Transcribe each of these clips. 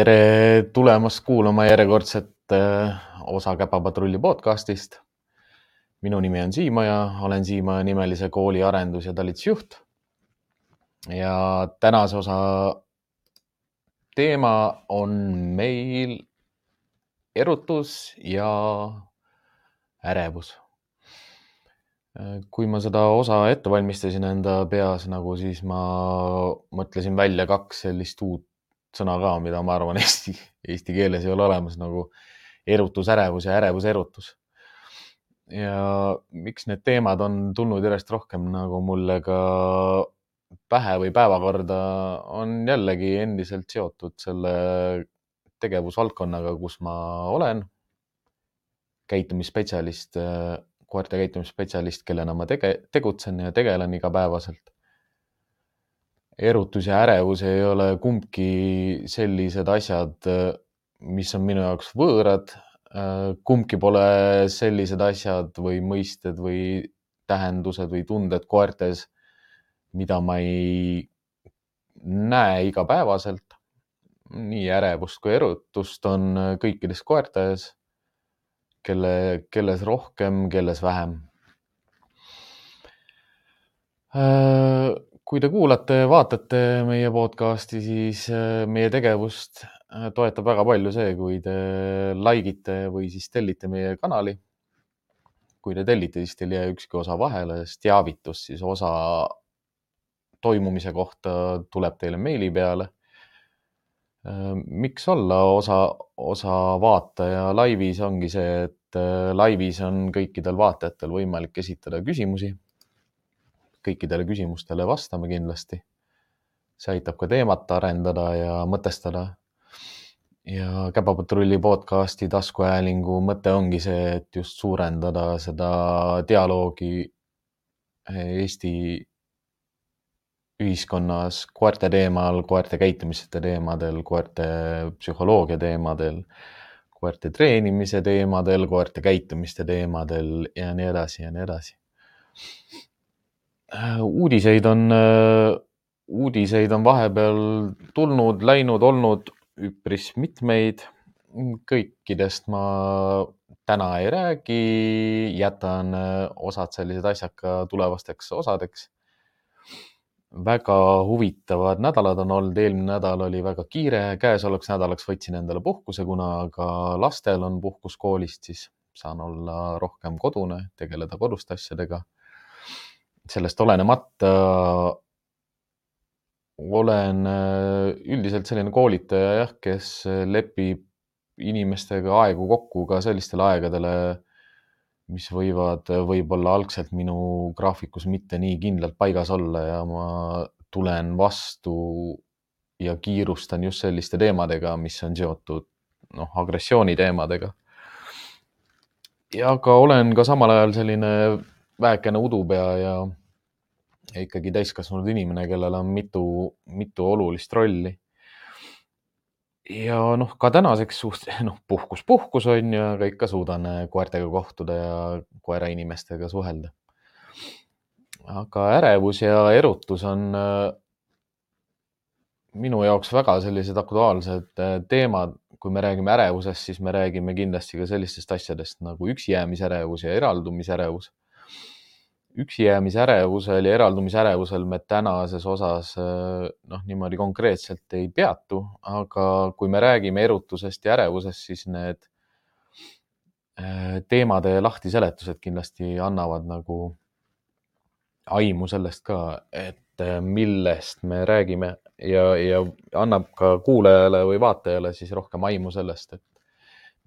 tere tulemast kuulama järjekordset äh, osa Käpapatrulli podcastist. minu nimi on Siimaja, olen Siimaja nimelise kooli arendus- ja talitusjuht. ja tänase osa teema on meil erutus ja ärevus. kui ma seda osa ette valmistasin enda peas nagu, siis ma mõtlesin välja kaks sellist uut sõna ka, mida ma arvan, eesti, eesti keeles ei ole olemas nagu erutusärevus ja ärevuserutus. ja miks need teemad on tulnud järjest rohkem nagu mulle ka pähe või päevakorda, on jällegi endiselt seotud selle tegevusvaldkonnaga, kus ma olen. käitumisspetsialist, koerte käitumisspetsialist, kellena ma tege-, tegutsen ja tegelen igapäevaselt erutus ja ärevus ei ole kumbki sellised asjad, mis on minu jaoks võõrad. kumbki pole sellised asjad või mõisted või tähendused või tunded koertes, mida ma ei näe igapäevaselt. nii ärevust kui erutust on kõikides koertes, kelle, kelles rohkem, kelles vähem kui te kuulate, vaatate meie podcast'i, siis äh, meie tegevust äh, toetab väga palju see, kui te like ite või siis tellite meie kanali. kui te tellite, siis teil ei jää ükski osa vahele, sest teavitus siis osa toimumise kohta tuleb teile meili peale. Äh, miks olla osa, osa vaataja laivis ongi see, et laivis on kõikidel vaatajatel võimalik esitada küsimusi kõikidele küsimustele vastame kindlasti. see aitab ka teemat arendada ja mõtestada. ja Käpapatrulli podcasti taskuhäälingu mõte ongi see, et just suurendada seda dialoogi Eesti ühiskonnas koerte teemal, koerte käitumise teemadel, koerte psühholoogia teemadel, koerte treenimise teemadel, koerte käitumiste teemadel ja nii edasi ja nii edasi uudiseid on, äh, uudiseid on vahepeal tulnud, läinud, olnud üpris mitmeid. kõikidest ma täna ei räägi, jätan äh, osad sellised asjad ka tulevasteks osadeks. väga huvitavad nädalad on olnud, eelmine nädal oli väga kiire, käesolevaks nädalaks võtsin endale puhkuse, kuna ka lastel on puhkus koolist, siis saan olla rohkem kodune, tegeleda koduste asjadega sellest olenemata olen äh, üldiselt selline koolitaja jah, kes lepib inimestega aegu kokku ka sellistele aegadele, mis võivad võib-olla algselt minu graafikus mitte nii kindlalt paigas olla ja ma tulen vastu ja kiirustan just selliste teemadega, mis on seotud noh, agressiooni teemadega. ja ka olen ka samal ajal selline vähekene udupea ja ikkagi täiskasvanud inimene, kellel on mitu, mitu olulist rolli. ja noh, ka tänaseks suht, noh, puhkus, puhkus on ju, aga ikka suudan äh, koertega kohtuda ja koerainimestega suhelda. aga ärevus ja erutus on äh, minu jaoks väga sellised aktuaalsed äh, teemad. kui me räägime ärevusest, siis me räägime kindlasti ka sellistest asjadest nagu üksijäämisärevus ja eraldumisärevus üksijäämisärevusel ja eraldumisärevusel me tänases osas noh, niimoodi konkreetselt ei peatu, aga kui me räägime erutusest ja ärevusest, siis need äh, teemade lahtiseletused kindlasti annavad nagu aimu sellest ka, et äh, millest me räägime. Ja, ja annab ka kuulajale või vaatajale siis rohkem aimu sellest, et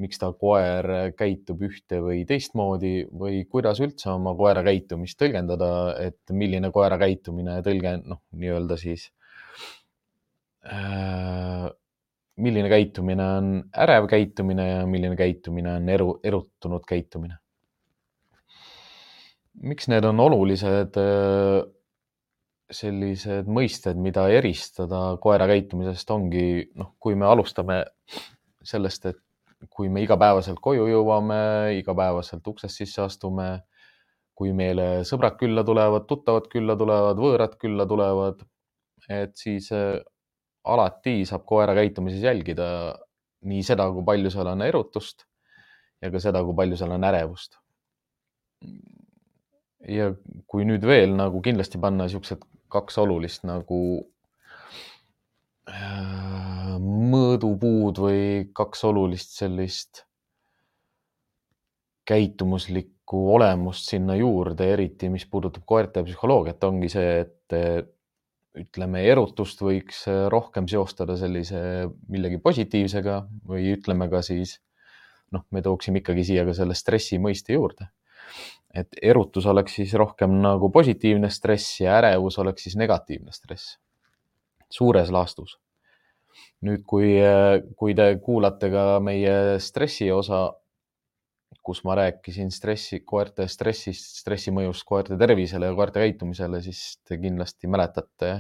miks ta koer käitub ühte või teistmoodi või kuidas üldse oma koera käitumist tõlgendada, et milline koera käitumine tõlge, noh, nii-öelda siis äh,. milline käitumine on ärev käitumine ja milline käitumine on eru, erutunud käitumine. miks need on olulised äh, sellised mõisted, mida eristada koera käitumisest, ongi noh, kui me alustame sellest, et kui me igapäevaselt koju jõuame, igapäevaselt uksest sisse astume, kui meile sõbrad külla tulevad, tuttavad külla tulevad, võõrad külla tulevad, et siis eh, alati saab koera käitumises jälgida nii seda, kui palju seal on erutust ja ka seda, kui palju seal on ärevust. ja kui nüüd veel nagu kindlasti panna niisugused kaks olulist nagu äh, mõõdupuud või kaks olulist sellist käitumuslikku olemust sinna juurde, eriti mis puudutab koerte psühholoogiat, ongi see, et ütleme, erutust võiks rohkem seostada sellise millegi positiivsega või ütleme ka siis noh, me tooksime ikkagi siia ka selle stressi mõiste juurde. et erutus oleks siis rohkem nagu positiivne stress ja ärevus oleks siis negatiivne stress. suures laastus. Nüüd, kui, kui te kuulate ka meie stressi osa kus ma rääkisin stressi, koerte stressist, stressi mõjust koerte tervisele ja koerte käitumisele, siis te kindlasti mäletate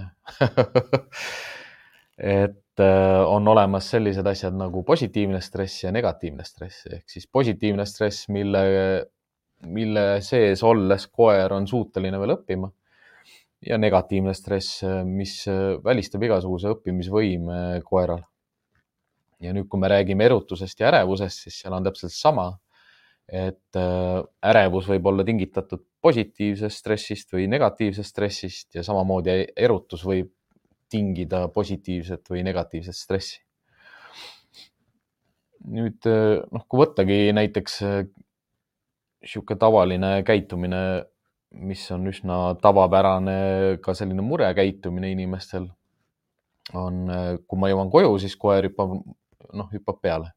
et äh, on olemas sellised asjad nagu positiivne stress ja negatiivne stress. Ehk siis positiivne stress, mille, mille sees olles koer on suuteline veel õppima ja negatiivne stress, mis välistab igasuguse õppimisvõime koeral. ja nüüd, kui me räägime erutusest ja ärevusest, siis seal on täpselt sama et äh, ärevus võib olla tingitatud positiivsest stressist või negatiivsest stressist ja samamoodi erutus võib tingida positiivset või negatiivset stressi. nüüd äh, noh, kui võttagi näiteks niisugune äh, tavaline käitumine, mis on üsna tavapärane, ka selline murekäitumine inimestel on, kui ma jõuan koju, siis koer hüppab, noh, hüppab peale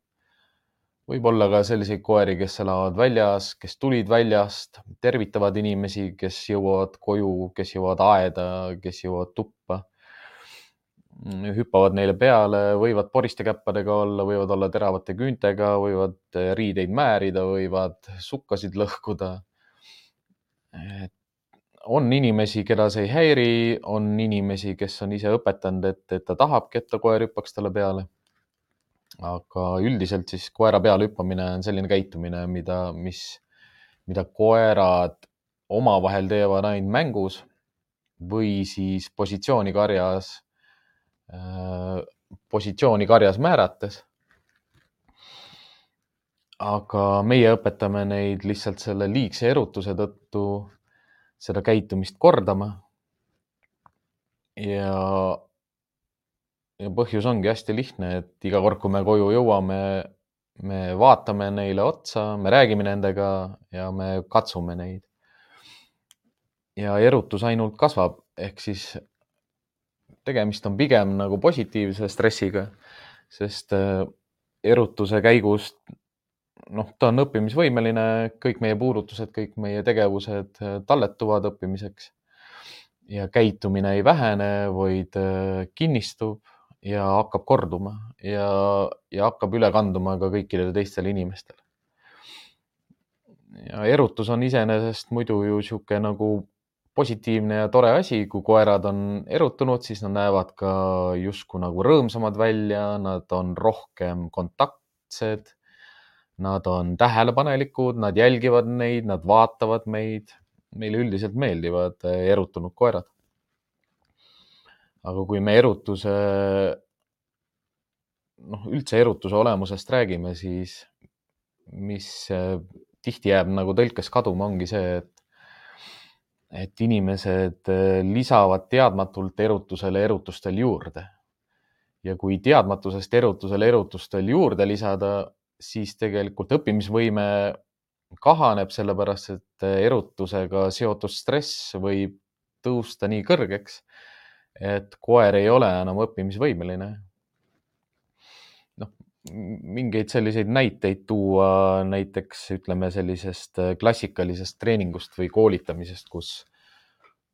võib olla ka selliseid koeri, kes elavad väljas, kes tulid väljast, tervitavad inimesi, kes jõuavad koju, kes jõuavad aeda, kes jõuavad tuppa. hüppavad neile peale, võivad poriste käppadega olla, võivad olla teravate küüntega, võivad riideid määrida, võivad sukkasid lõhkuda. On inimesi, keda see ei häiri, on inimesi, kes on ise õpetanud, et, et ta tahabki, et ta koer hüppaks talle peale aga üldiselt siis koera peale hüppamine on selline käitumine, mida, mis, mida koerad omavahel teevad ainult mängus või siis positsiooni karjas äh,, positsiooni karjas määrates. Aga meie õpetame neid lihtsalt selle liigse erutuse tõttu seda käitumist kordama. ja ja põhjus ongi hästi lihtne, et iga kord, kui me koju jõuame, me vaatame neile otsa, me räägime nendega ja me katsume neid. ja erutus ainult kasvab, ehk siis tegemist on pigem nagu positiivse stressiga, sest äh, erutuse käigus noh, ta on õppimisvõimeline, kõik meie puudutused, kõik meie tegevused äh, talletuvad õppimiseks ja käitumine ei vähene, vaid äh, kinnistub ja hakkab korduma ja, ja hakkab üle kanduma ka kõikidele teistele inimestele. ja erutus on iseenesest muidu ju niisugune nagu positiivne ja tore asi, kui koerad on erutunud, siis nad näevad ka justkui nagu rõõmsamad välja, nad on rohkem kontaktsed. Nad on tähelepanelikud, nad jälgivad neid, nad vaatavad meid. meile üldiselt meeldivad erutunud koerad aga kui me erutuse, noh, üldse erutuse olemusest räägime, siis mis äh, tihti jääb nagu tõlkes kaduma, ongi see, et et inimesed äh, lisavad teadmatult erutusele erutustel juurde. ja kui teadmatusest erutusele erutustel juurde lisada, siis tegelikult õppimisvõime kahaneb, sellepärast et erutusega seotud stress võib tõusta nii kõrgeks, et koer ei ole enam õppimisvõimeline. noh, mingeid selliseid näiteid tuua näiteks ütleme sellisest klassikalisest treeningust või koolitamisest, kus,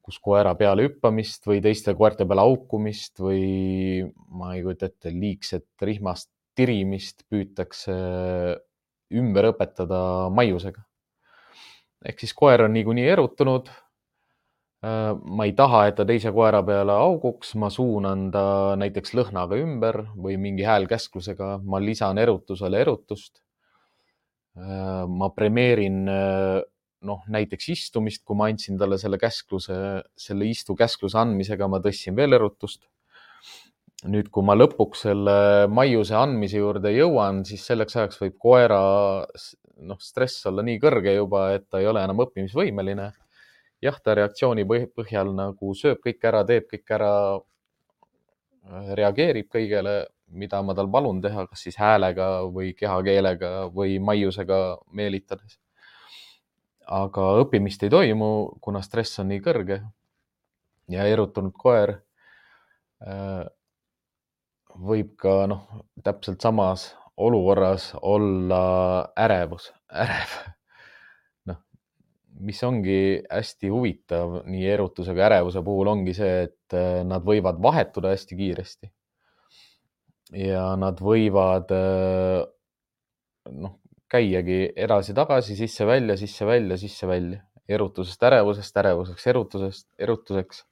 kus koera peale hüppamist või teiste koerte peale haukumist või ma ei kujuta ette, liigset rihmast tirimist püütakse ümber õpetada maiusega. ehk siis koer on niikuinii erutunud Äh, ma ei taha, et ta teise koera peale auguks, ma suunan ta näiteks lõhnaga ümber või mingi häälkäsklusega, ma lisan erutusele erutust. Äh, ma premeerin äh, noh, näiteks istumist, kui ma andsin talle selle käskluse, selle istu käskluse andmisega ma tõstsin veel erutust. Nüüd, kui ma lõpuks selle maiuse andmise juurde jõuan, siis selleks ajaks võib koera noh, stress olla nii kõrge juba, et ta ei ole enam õppimisvõimeline. jah, ta reaktsiooni põhjal nagu sööb kõik ära, teeb kõik ära, reageerib kõigele, mida ma tal palun teha, kas siis häälega või kehakeelega või maiusega meelitades. aga õppimist ei toimu, kuna stress on nii kõrge ja erutunud koer äh, võib ka noh, täpselt samas olukorras olla ärevus, ärev. noh, mis ongi hästi huvitav nii erutusega ärevuse puhul ongi see, et äh, nad võivad vahetuda hästi kiiresti. ja nad võivad äh, noh, käiagi edasi-tagasi, sisse-välja, sisse-välja, sisse-välja, erutusest ärevusest, ärevuseks erutusest, erutuseks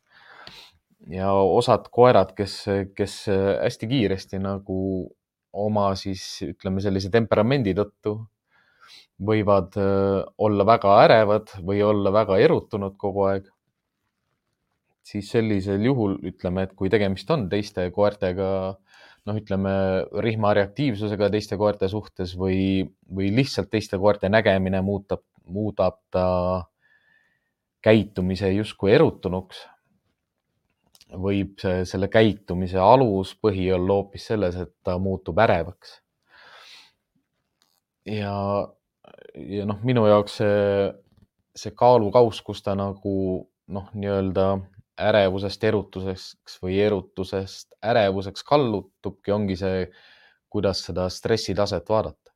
ja osad koerad, kes, kes hästi kiiresti nagu oma siis ütleme sellise temperamendi tõttu võivad äh, olla väga ärevad või olla väga erutunud kogu aeg. siis sellisel juhul ütleme, et kui tegemist on teiste koertega, noh, ütleme rihma reaktiivsusega teiste koerte suhtes või, või lihtsalt teiste koerte nägemine muutab, muudab ta käitumise justkui erutunuks võib see, selle käitumise aluspõhi olla hoopis selles, et ta muutub ärevaks. ja, ja noh, minu jaoks see, see kaalukauss, kus ta nagu noh, nii-öelda ärevusest erutuseks või erutusest ärevuseks kallutubki, ongi see, kuidas seda stressitaset vaadata.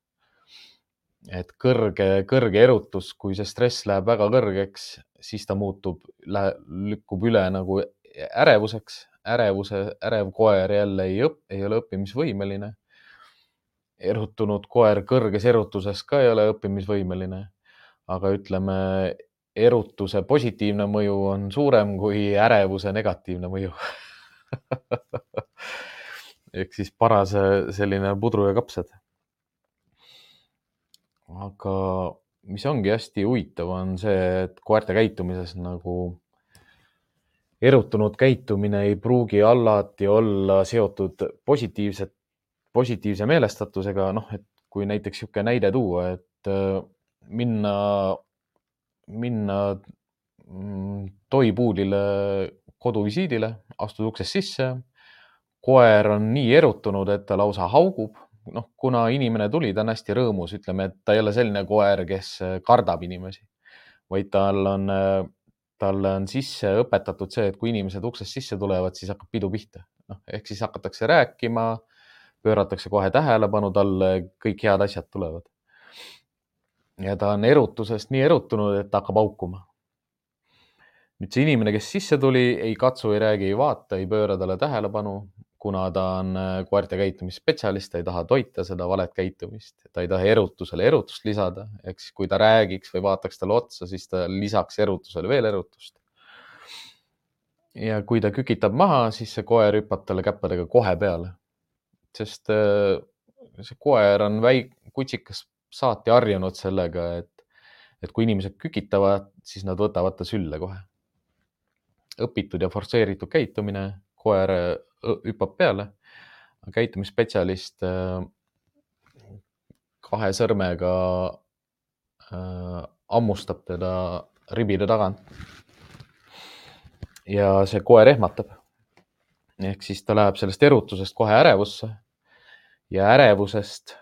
et kõrge, kõrge erutus, kui see stress läheb väga kõrgeks, siis ta muutub, lükkub üle nagu ärevuseks, ärevuse, ärev koer jälle ei õp-, ei ole õppimisvõimeline. erutunud koer kõrges erutuses ka ei ole õppimisvõimeline. aga ütleme, erutuse positiivne mõju on suurem kui ärevuse negatiivne mõju ehk siis paras selline pudru ja kapsad. aga mis ongi hästi huvitav, on see, et koerte käitumises nagu erutunud käitumine ei pruugi alati olla seotud positiivset, positiivse meelestatusega, noh, et kui näiteks niisugune näide tuua, et äh, minna, minna mm, toipuulile koduvisiidile, astud uksest sisse, koer on nii erutunud, et ta lausa haugub, noh, kuna inimene tuli, ta on hästi rõõmus, ütleme, et ta ei ole selline koer, kes kardab inimesi, vaid tal on äh, talle on sisse õpetatud see, et kui inimesed uksest sisse tulevad, siis hakkab pidu pihta. noh, ehk siis hakatakse rääkima, pööratakse kohe tähelepanu talle, kõik head asjad tulevad. ja ta on erutusest nii erutunud, et ta hakkab haukuma. nüüd see inimene, kes sisse tuli, ei katsu, ei räägi, ei vaata, ei pööra talle tähelepanu, kuna ta on äh, koerte käitumisspetsialist, ta ei taha toita seda valet käitumist, ta ei taha erutusele erutust lisada, ehk siis kui ta räägiks või vaataks talle otsa, siis ta lisaks erutusele veel erutust. ja kui ta kükitab maha, siis see koer hüppab talle käppadega kohe peale, sest äh, see koer on väik-, kutsikas saati harjunud sellega, et, et kui inimesed kükitavad, siis nad võtavad ta sülle kohe. õpitud ja forsseeritud käitumine, koer hüppab peale. käitumisspetsialist äh, kahe sõrmega äh, hammustab teda ribide tagant. ja see koer ehmatab. ehk siis ta läheb sellest erutusest kohe ärevusse ja ärevusest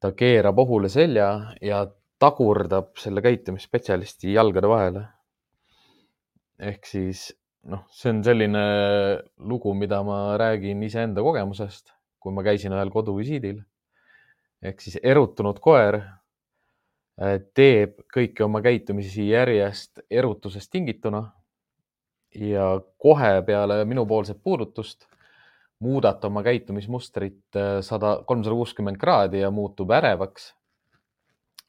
ta keerab ohule selja ja tagurdab selle käitumisspetsialisti jalgade vahele. ehk siis noh, see on selline lugu, mida ma räägin iseenda kogemusest, kui ma käisin ühel koduvisiidil. ehk siis erutunud koer äh, teeb kõiki oma käitumisi järjest erutusest tingituna ja kohe peale minupoolset puudutust muudab ta oma käitumismustrit äh, sada, kolmsada kuuskümmend kraadi ja muutub ärevaks.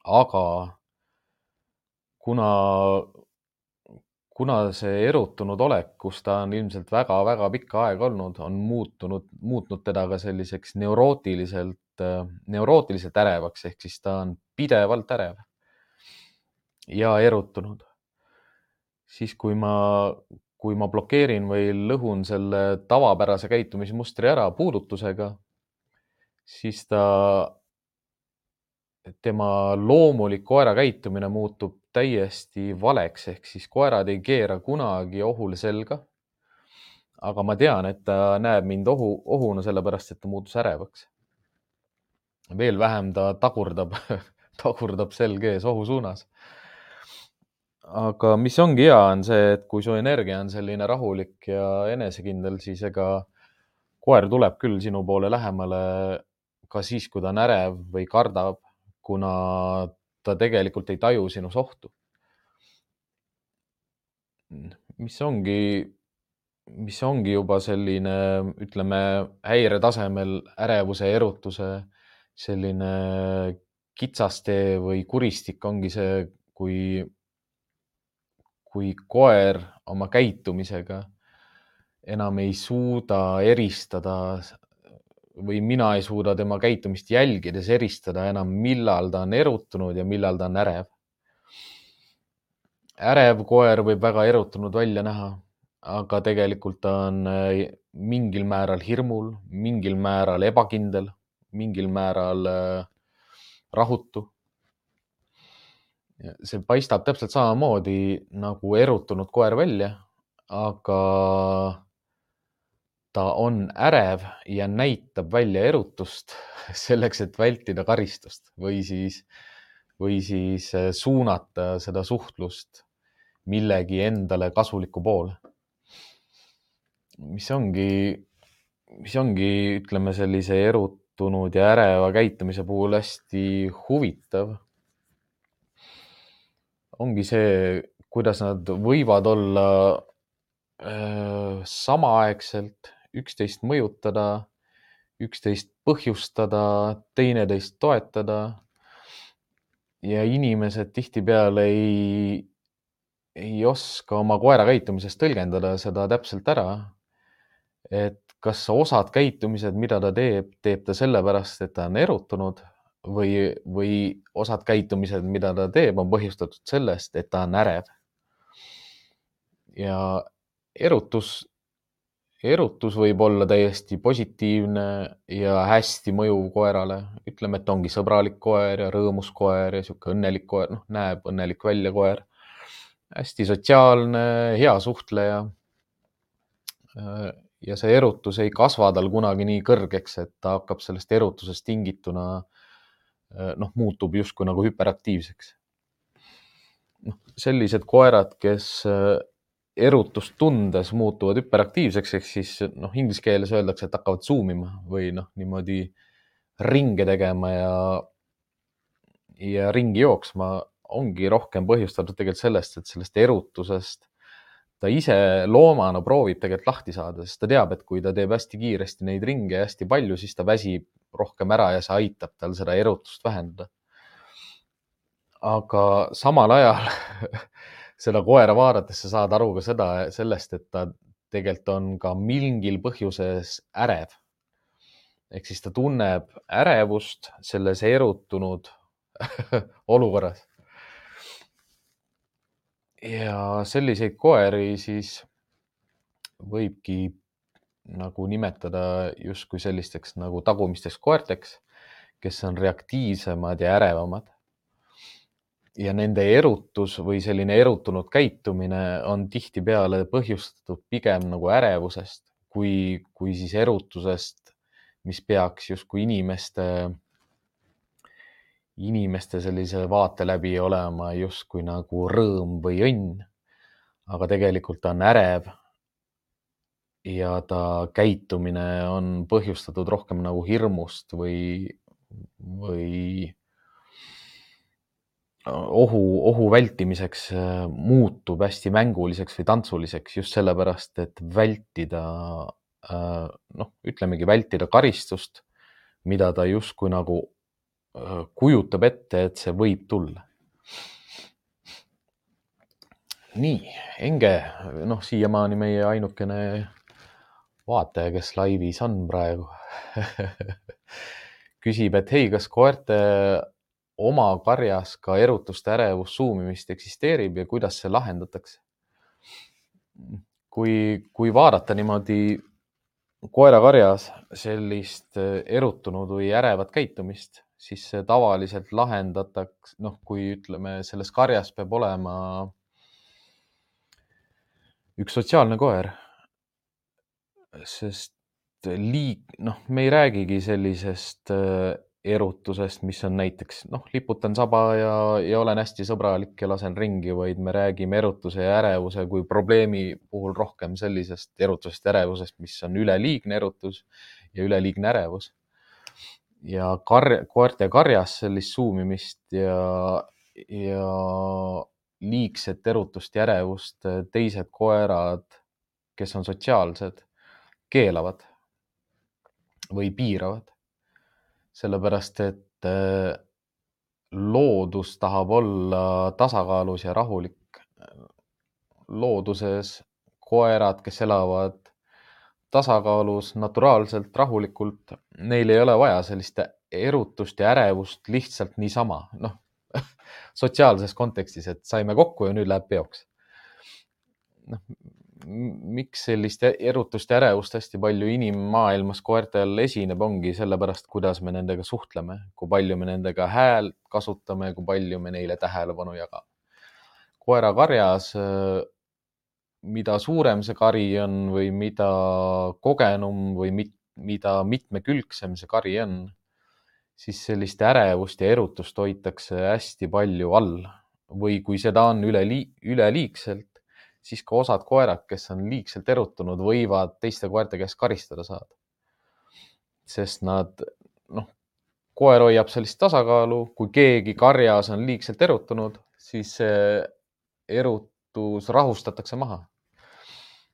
aga kuna kuna see erutunud olek, kus ta on ilmselt väga-väga pikka aega olnud, on muutunud, muutnud teda ka selliseks neurootiliselt, neurootiliselt ärevaks, ehk siis ta on pidevalt ärev ja erutunud. siis, kui ma kui ma blokeerin või lõhun selle tavapärase käitumismustri ära puudutusega, siis ta, tema loomulik koera käitumine muutub täiesti valeks, ehk siis koerad ei keera kunagi ohule selga. aga ma tean, et ta näeb mind ohu, ohuna, sellepärast et ta muutus ärevaks. veel vähem ta tagurdab tagurdab selg ees ohu suunas aga mis ongi hea, on see, et kui su energia on selline rahulik ja enesekindel, siis ega koer tuleb küll sinu poole lähemale ka siis, kui ta on ärev või kardab, kuna ta tegelikult ei taju sinus ohtu. mis ongi, mis ongi juba selline, ütleme häiretasemel ärevuse, erutuse selline kitsastee või kuristik ongi see, kui kui koer oma käitumisega enam ei suuda eristada või mina ei suuda tema käitumist jälgides eristada enam, millal ta on erutunud ja millal ta on ärev. ärev koer võib väga erutunud välja näha, aga tegelikult ta on äh, mingil määral hirmul, mingil määral ebakindel, mingil määral äh, rahutu see paistab täpselt samamoodi nagu erutunud koer välja, aga ta on ärev ja näitab välja erutust selleks, et vältida karistust või siis, või siis äh, suunata seda suhtlust millegi endale kasuliku poole. mis ongi, mis ongi, ütleme sellise erutunud ja äreva käitumise puhul hästi huvitav ongi see, kuidas nad võivad olla äh, samaaegselt üksteist mõjutada, üksteist põhjustada, teineteist toetada. ja inimesed tihtipeale ei, ei oska oma koera käitumisest tõlgendada seda täpselt ära. et kas osad käitumised, mida ta teeb, teeb ta sellepärast, et ta on erutunud või, või osad käitumised, mida ta teeb, on põhjustatud sellest, et ta on ärev. ja erutus, erutus võib olla täiesti positiivne ja hästi mõjuv koerale. ütleme, et ongi sõbralik koer ja rõõmus koer ja sihuke õnnelik koer, noh, näeb õnnelik välja koer. hästi sotsiaalne, hea suhtleja. ja see erutus ei kasva tal kunagi nii kõrgeks, et ta hakkab sellest erutusest tingituna noh, muutub justkui nagu hüperaktiivseks. noh, sellised koerad, kes erutust tundes muutuvad hüperaktiivseks, ehk siis noh, inglise keeles öeldakse, et hakkavad zoom ima või noh, niimoodi ringe tegema ja, ja ringi jooksma, ongi rohkem põhjustatud tegelikult sellest, et sellest erutusest ta ise loomana proovib tegelikult lahti saada, sest ta teab, et kui ta teeb hästi kiiresti neid ringe hästi palju, siis ta väsib rohkem ära ja see aitab tal seda erutust vähendada. aga samal ajal seda koera vaadates sa saad aru ka seda, sellest, et ta tegelikult on ka mingil põhjuses ärev. ehk siis ta tunneb ärevust selles erutunud olukorras ja selliseid koeri siis võibki nagu nimetada justkui sellisteks nagu tagumisteks koerteks, kes on reaktiivsemad ja ärevamad. Ja nende erutus või selline erutunud käitumine on tihtipeale põhjustatud pigem nagu ärevusest kui, kui siis erutusest, mis peaks justkui inimeste inimeste sellise vaate läbi olema justkui nagu rõõm või õnn. aga tegelikult ta on ärev. ja ta käitumine on põhjustatud rohkem nagu hirmust või, või ohu, ohu vältimiseks äh, muutub hästi mänguliseks või tantsuliseks just sellepärast, et vältida äh, noh, ütlemegi vältida karistust, mida ta justkui nagu Äh, kujutab ette, et see võib tulla. nii, Enge, noh, siiamaani meie ainukene vaataja, kes laivis on praegu küsib, et hei, kas koerte oma karjas ka erutust, ärevust, suumimist eksisteerib ja kuidas see lahendatakse? kui, kui vaadata niimoodi koerakarjas sellist erutunud või ärevat käitumist, siis see tavaliselt lahendatakse, noh, kui ütleme, selles karjas peab olema üks sotsiaalne koer. sest liik, noh, me ei räägigi sellisest äh, erutusest, mis on näiteks noh, liputan saba ja, ja olen hästi sõbralik ja lasen ringi, vaid me räägime erutuse ja ärevuse kui probleemi puhul rohkem sellisest erutusest ärevusest, mis on üleliigne erutus ja üleliigne ärevus. ja kar-, koerte karjas sellist suumimist ja, ja liigset erutust ja ärevust teised koerad, kes on sotsiaalsed, keelavad või piiravad. Sellepärast, et äh, loodus tahab olla tasakaalus ja rahulik. looduses koerad, kes elavad tasakaalus, naturaalselt, rahulikult, neil ei ole vaja sellist erutust ja ärevust lihtsalt niisama, noh sotsiaalses kontekstis, et saime kokku ja nüüd läheb peoks. noh, miks sellist erutust ja ärevust hästi palju inimmaailmas koertel esineb, ongi sellepärast, kuidas me nendega suhtleme, kui palju me nendega häält kasutame, kui palju me neile tähelepanu jagame. koerakarjas, mida suurem see kari on või mida kogenum või mit, mida mitmekülgsem see kari on, siis sellist ärevust ja erutust hoitakse hästi palju all või kui seda on üle, üleliigselt, siis ka osad koerad, kes on liigselt erutunud, võivad teiste koerte käest karistada saada. sest nad, noh, koer hoiab sellist tasakaalu, kui keegi karjas on liigselt erutunud, siis erutus rahustatakse maha.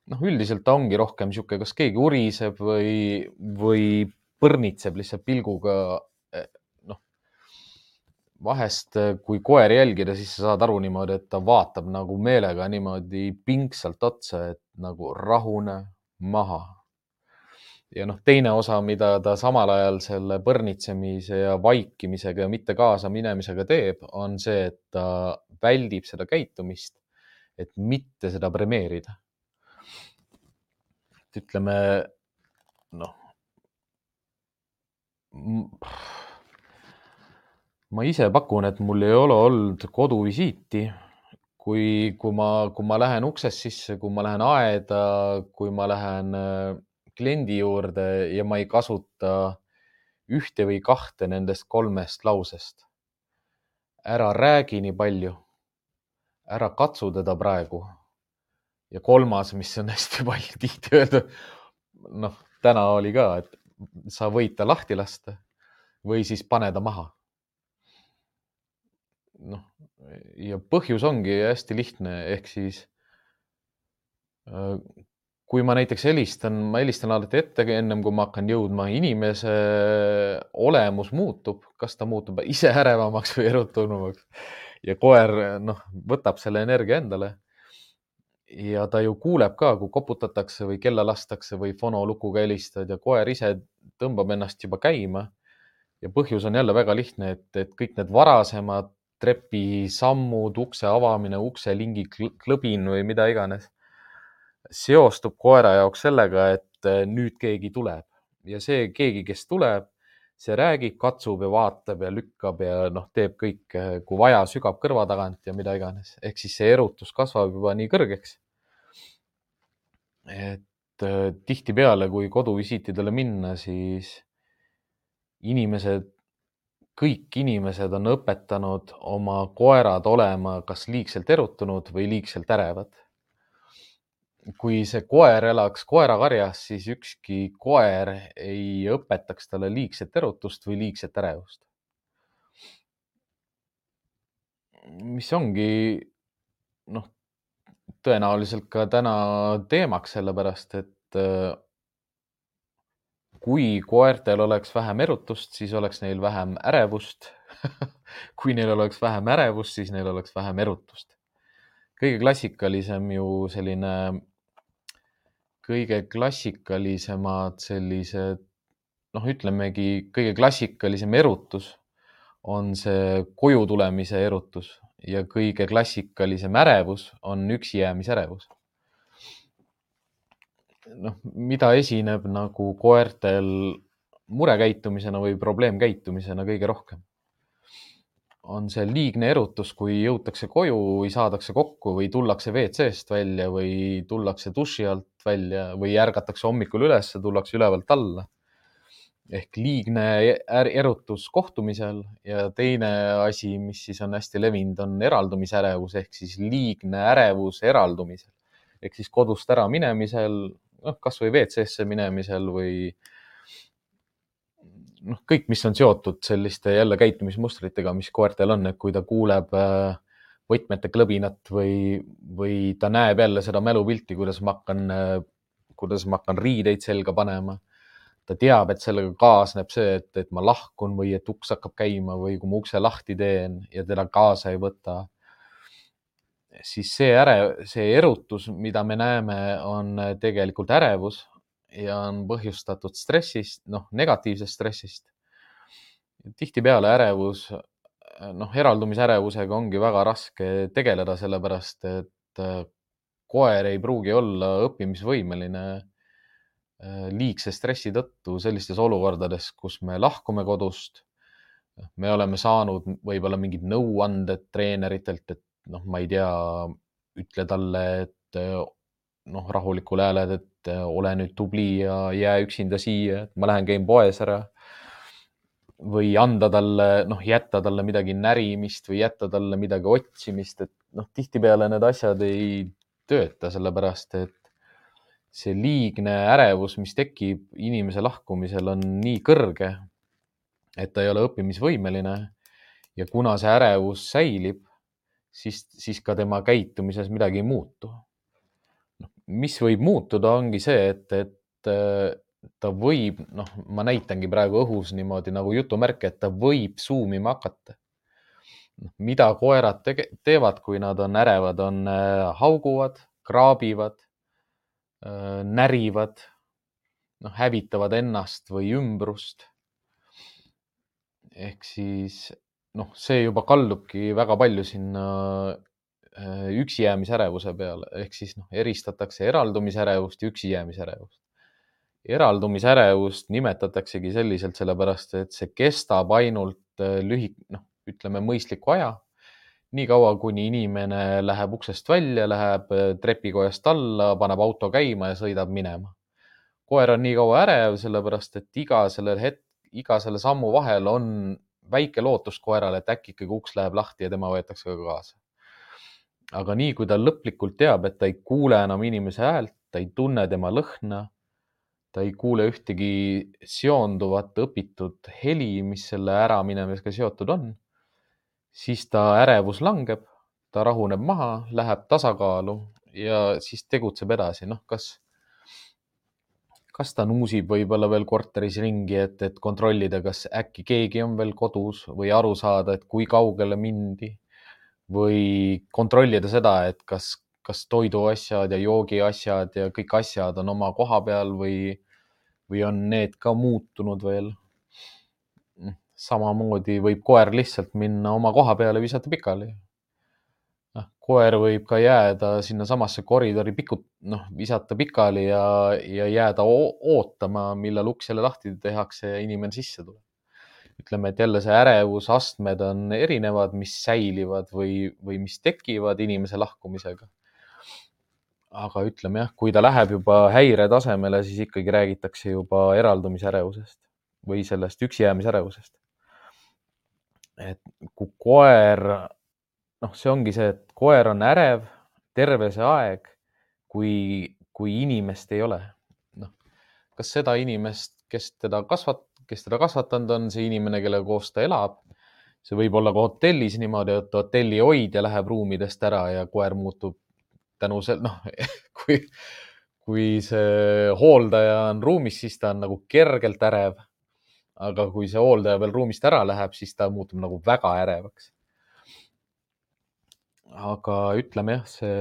noh, üldiselt ta ongi rohkem niisugune, kas keegi uriseb või, või põrnitseb lihtsalt pilguga vahest, äh, kui koeri jälgida, siis sa saad aru niimoodi, et ta vaatab nagu meelega niimoodi pingsalt otsa, et nagu rahune maha. ja noh, teine osa, mida ta samal ajal selle põrnitsemise ja vaikimisega ja mitte kaasa minemisega teeb, on see, et ta väldib seda käitumist, et mitte seda premeerida. ütleme noh ma ise pakun, et mul ei ole olnud koduvisiiti. kui, kui ma, kui ma lähen uksest sisse, kui ma lähen aeda, kui ma lähen äh, kliendi juurde ja ma ei kasuta ühte või kahte nendest kolmest lausest. ära räägi nii palju. ära katsu teda praegu. ja kolmas, mis on hästi palju tihti öeldud. noh, täna oli ka, et sa võid ta lahti lasta või siis pane ta maha noh, ja põhjus ongi hästi lihtne, ehk siis äh, kui ma näiteks helistan, ma helistan alati ette, ennem kui ma hakkan jõudma, inimese olemus muutub, kas ta muutub ise ärevamaks või erutunumaks ja koer, noh, võtab selle energia endale. ja ta ju kuuleb ka, kui koputatakse või kella lastakse või fonolukuga helistad ja koer ise tõmbab ennast juba käima. ja põhjus on jälle väga lihtne, et, et kõik need varasemad trepisammud, ukse avamine, ukselingi klõbin või mida iganes, seostub koera jaoks sellega, et eh, nüüd keegi tuleb ja see keegi, kes tuleb, see räägib, katsub ja vaatab ja lükkab ja noh, teeb kõike, kui vaja, sügab kõrva tagant ja mida iganes. ehk siis see erutus kasvab juba nii kõrgeks. et eh, tihtipeale, kui koduvisiitidele minna, siis inimesed kõik inimesed on õpetanud oma koerad olema kas liigselt erutunud või liigselt ärevad. kui see koer elaks koerakarjas, siis ükski koer ei õpetaks talle liigset erutust või liigset ärevust. mis ongi noh, tõenäoliselt ka täna teemaks, sellepärast et kui koertel oleks vähem erutust, siis oleks neil vähem ärevust kui neil oleks vähem ärevust, siis neil oleks vähem erutust. kõige klassikalisem ju selline, kõige klassikalisemad sellised, noh, ütlemegi kõige klassikalisem erutus on see koju tulemise erutus ja kõige klassikalisem ärevus on üksi jäämise ärevus noh, mida esineb nagu koertel murekäitumisena või probleemkäitumisena kõige rohkem? on see liigne erutus, kui jõutakse koju või saadakse kokku või tullakse WC-st välja või tullakse duši alt välja või ärgatakse hommikul üles, tullakse ülevalt alla. ehk liigne erutus kohtumisel ja teine asi, mis siis on hästi levinud, on eraldumisärevus ehk siis liigne ärevus eraldumisel ehk siis kodust ära minemisel, noh, kasvõi WC-sse minemisel või noh, kõik, mis on seotud selliste jälle käitumismustritega, mis koertel on, et kui ta kuuleb äh, võtmete klõbinat või, või ta näeb jälle seda mälupilti, kuidas ma hakkan, äh, kuidas ma hakkan riideid selga panema. ta teab, et sellega kaasneb see, et, et ma lahkun või et uks hakkab käima või kui ma ukse lahti teen ja teda kaasa ei võta. Siis see ärev, see erutus, mida me näeme, on tegelikult ärevus, ja on põhjustatud stressist, noh, negatiivsest stressist. tihtipeale ärevus, noh, eraldumisärevusega ongi väga raske tegeleda, sellepärast et äh, koer ei pruugi olla õppimisvõimeline äh, liigse stressi tõttu sellistes olukordades, kus me lahkume kodust. me oleme saanud võib-olla mingid nõuanded treeneritelt, et noh, ma ei tea, ütle talle, et äh, noh, rahulikul hääled, et äh, ole nüüd tubli ja jää üksinda siia, et ma lähen käin poes ära. või anda talle, noh, jätta talle midagi närimist või jätta talle midagi otsimist, et noh, tihtipeale need asjad ei tööta, sellepärast et see liigne ärevus, mis tekib inimese lahkumisel, on nii kõrge, et ta ei ole õppimisvõimeline. ja kuna see ärevus säilib, siis, siis ka tema käitumises midagi ei muutu mis võib muutuda, ongi see, et, et äh, ta võib, noh, ma näitangi praegu õhus niimoodi nagu jutumärke, et ta võib suumima hakata. Noh, mida koerad tege-, teevad, kui nad on ärevad, on äh, hauguvad, kraabivad, äh, närivad, noh, hävitavad ennast või ümbrust. ehk siis noh, see juba kallubki väga palju sinna Äh, üksijäämisärevuse peale ehk siis noh, eristatakse eraldumisärevust ja üksijäämisärevust. eraldumisärevust nimetataksegi selliselt sellepärast, et see kestab ainult äh, lühi-, noh, ütleme mõistliku aja. niikaua, kuni inimene läheb uksest välja, läheb äh, trepikojast alla, paneb auto käima ja sõidab minema. koer on nii kaua ärev, sellepärast et iga sellel hetk, iga selle sammu vahel on väike lootus koerale, et äkki ikkagi uks läheb lahti ja tema võetakse ka kaasa. Aga nii kui ta lõplikult teab, et ta ei kuule enam inimese häält, ta ei tunne tema lõhna, ta ei kuule ühtegi seonduvat õpitud heli, mis selle äraminemisega seotud on, siis ta ärevus langeb, ta rahuneb maha, läheb tasakaalu ja siis tegutseb edasi, noh, kas, kas ta nuusib võib-olla veel korteris ringi, et, et kontrollida, kas äkki keegi on veel kodus või aru saada, et kui kaugele mindi või kontrollida seda, et kas, kas toiduasjad ja joogiasjad ja kõik asjad on oma koha peal või, või on need ka muutunud veel. samamoodi võib koer lihtsalt minna oma koha peale, visata pikali. Koer võib ka jääda sinnasamasse koridori pikut-, noh, visata pikali ja, ja jääda ootama, millal uks jälle lahti tehakse ja inimene sisse tuleb ütleme, et jälle see ärevusastmed on erinevad, mis säilivad või, või mis tekivad inimese lahkumisega. aga ütleme jah, kui ta läheb juba häiretasemele, siis ikkagi räägitakse juba eraldumisärevusest või sellest üksijäämisärevusest. et kui koer, noh, see ongi see, et koer on ärev terve see aeg, kui, kui inimest ei ole. noh, kas seda inimest, kes teda kasvat-, kes teda kasvatanud on, see inimene, kellega koos ta elab. see võib olla ka hotellis niimoodi, et hotelli hoidja läheb ruumidest ära ja koer muutub tänu sel-, noh, kui, kui see hooldaja on ruumis, siis ta on nagu kergelt ärev. aga kui see hooldaja veel ruumist ära läheb, siis ta muutub nagu väga ärevaks. Aga ütleme jah, see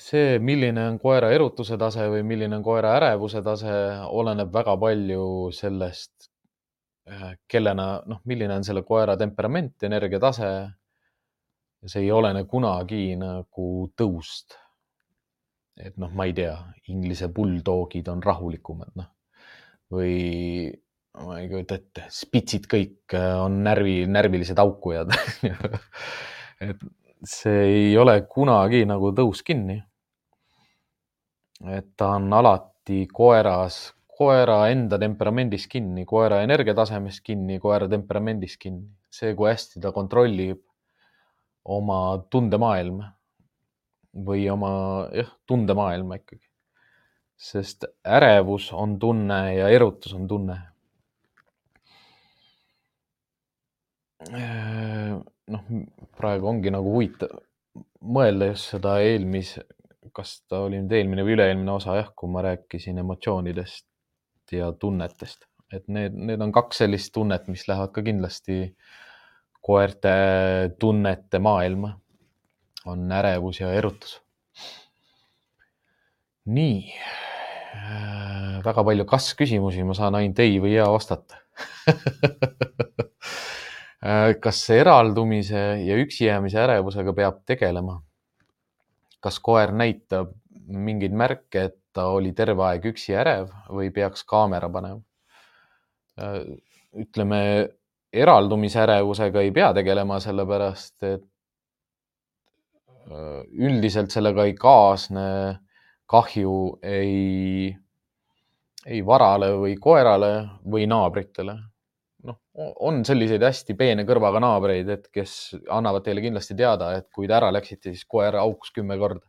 see, milline on koera erutuse tase või milline on koera ärevuse tase, oleneb väga palju sellest, äh, kellena, noh, milline on selle koera temperament, energiatase. see ei olene kunagi nagu tõust. et noh, ma ei tea, Inglise bulldogid on rahulikumad, noh või ma ei kujuta ette, spitsid kõik äh, on närvi, närvilised haukujad et see ei ole kunagi nagu tõus kinni. et ta on alati koeras, koera enda temperamendis kinni, koera energiatasemest kinni, koera temperamendis kinni. see, kui hästi ta kontrollib oma tundemaailma või oma jah, tundemaailma ikkagi. sest ärevus on tunne ja erutus on tunne noh, praegu ongi nagu huvitav mõelda just seda eelmise, kas ta oli nüüd eelmine või üle-eelmine osa jah, kui ma rääkisin emotsioonidest ja tunnetest, et need, need on kaks sellist tunnet, mis lähevad ka kindlasti koerte tunnete maailma. on ärevus ja erutus. nii äh,, väga palju kas-küsimusi, ma saan ainult ei või jaa vastata Äh, kas eraldumise ja üksi jäämise ärevusega peab tegelema? kas koer näitab mingeid märke, et ta oli terve aeg üksi ärev või peaks kaamera panema? Äh, ütleme, eraldumisärevusega ei pea tegelema, sellepärast et äh, üldiselt sellega ei kaasne kahju ei, ei varale või koerale või naabritele on selliseid hästi peene kõrvaga naabreid, et kes annavad teile kindlasti teada, et kui te ära läksite, siis koer haukus kümme korda.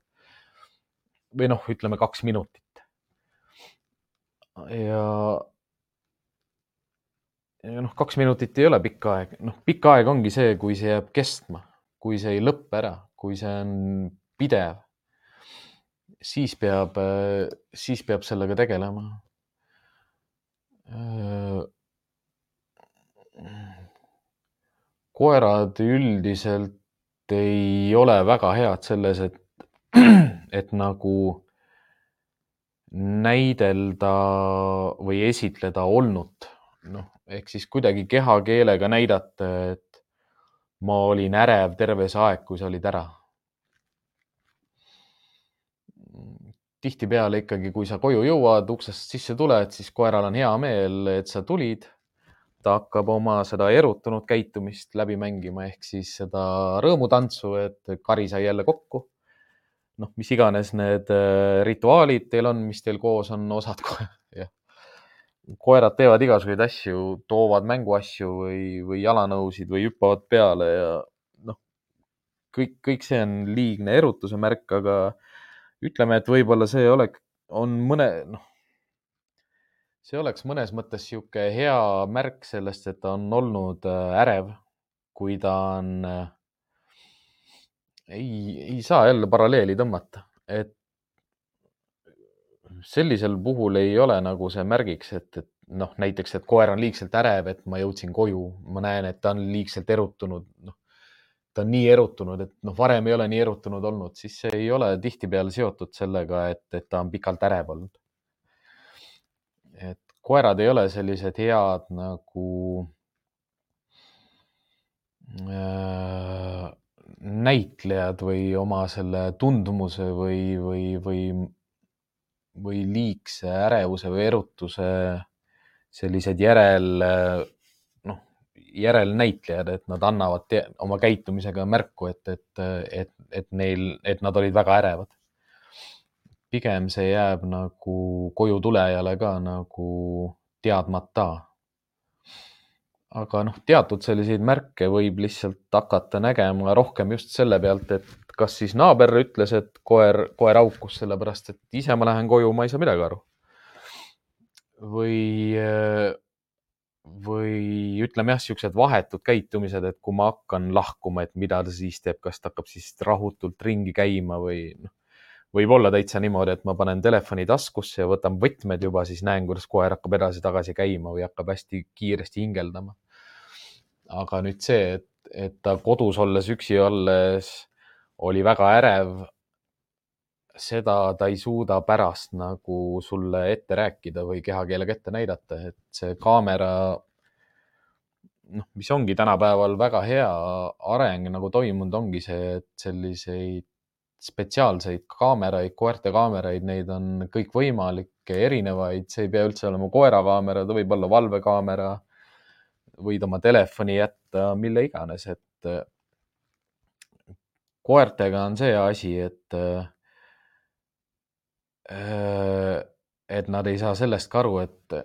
või noh, ütleme kaks minutit. ja, ja noh, kaks minutit ei ole pikk aeg, noh, pikk aeg ongi see, kui see jääb kestma, kui see ei lõppe ära, kui see on pidev, siis peab, siis peab sellega tegelema koerad üldiselt ei ole väga head selles, et, et nagu näidelda või esitleda olnut. noh, ehk siis kuidagi kehakeelega näidata, et ma olin ärev terve see aeg, kui sa olid ära. tihtipeale ikkagi, kui sa koju jõuad, uksest sisse tuled, siis koeral on hea meel, et sa tulid ta hakkab oma seda erutunud käitumist läbi mängima ehk siis seda rõõmutantsu, et kari sai jälle kokku. noh, mis iganes need äh, rituaalid teil on, mis teil koos on, osad jah. koerad teevad igasuguseid asju, toovad mänguasju või, või jalanõusid või hüppavad peale ja noh, kõik, kõik see on liigne erutuse märk, aga ütleme, et võib-olla see oleks, on mõne, noh see oleks mõnes mõttes niisugune hea märk sellest, et ta on olnud äh, ärev, kui ta on, äh, ei, ei saa jälle paralleeli tõmmata, et sellisel puhul ei ole nagu see märgiks, et, et noh, näiteks, et koer on liigselt ärev, et ma jõudsin koju, ma näen, et ta on liigselt erutunud, noh, ta on nii erutunud, et noh, varem ei ole nii erutunud olnud, siis see ei ole tihtipeale seotud sellega, et, et ta on pikalt ärev olnud koerad ei ole sellised head nagu äh, näitlejad või oma selle tundumuse või, või, või, või liigse ärevuse või erutuse sellised järel, noh, järelnäitlejad, et nad annavad oma käitumisega märku, et, et, et, et neil, et nad olid väga ärevad pigem see jääb nagu koju tulejale ka nagu teadmata. aga noh, teatud selliseid märke võib lihtsalt hakata nägema rohkem just selle pealt, et kas siis naaber ütles, et koer, koer haukus sellepärast, et ise ma lähen koju, ma ei saa midagi aru. või, või ütleme jah, siuksed vahetud käitumised, et kui ma hakkan lahkuma, et mida ta siis teeb, kas ta hakkab siis rahutult ringi käima või noh võib olla täitsa niimoodi, et ma panen telefoni taskusse ja võtan võtmed juba, siis näen, kuidas koer hakkab edasi-tagasi käima või hakkab hästi kiiresti hingeldama. aga nüüd see, et, et ta kodus olles, üksi olles oli väga ärev. seda ta ei suuda pärast nagu sulle ette rääkida või kehakeelega ette näidata, et see kaamera noh, mis ongi tänapäeval väga hea areng nagu toimunud, ongi see, et selliseid spetsiaalseid kaameraid, koerte kaameraid, neid on kõikvõimalikke, erinevaid, see ei pea üldse olema koerakaamera, ta võib olla valvekaamera. võid oma telefoni jätta, mille iganes, et koertega on see asi, et et nad ei saa sellest ka aru, et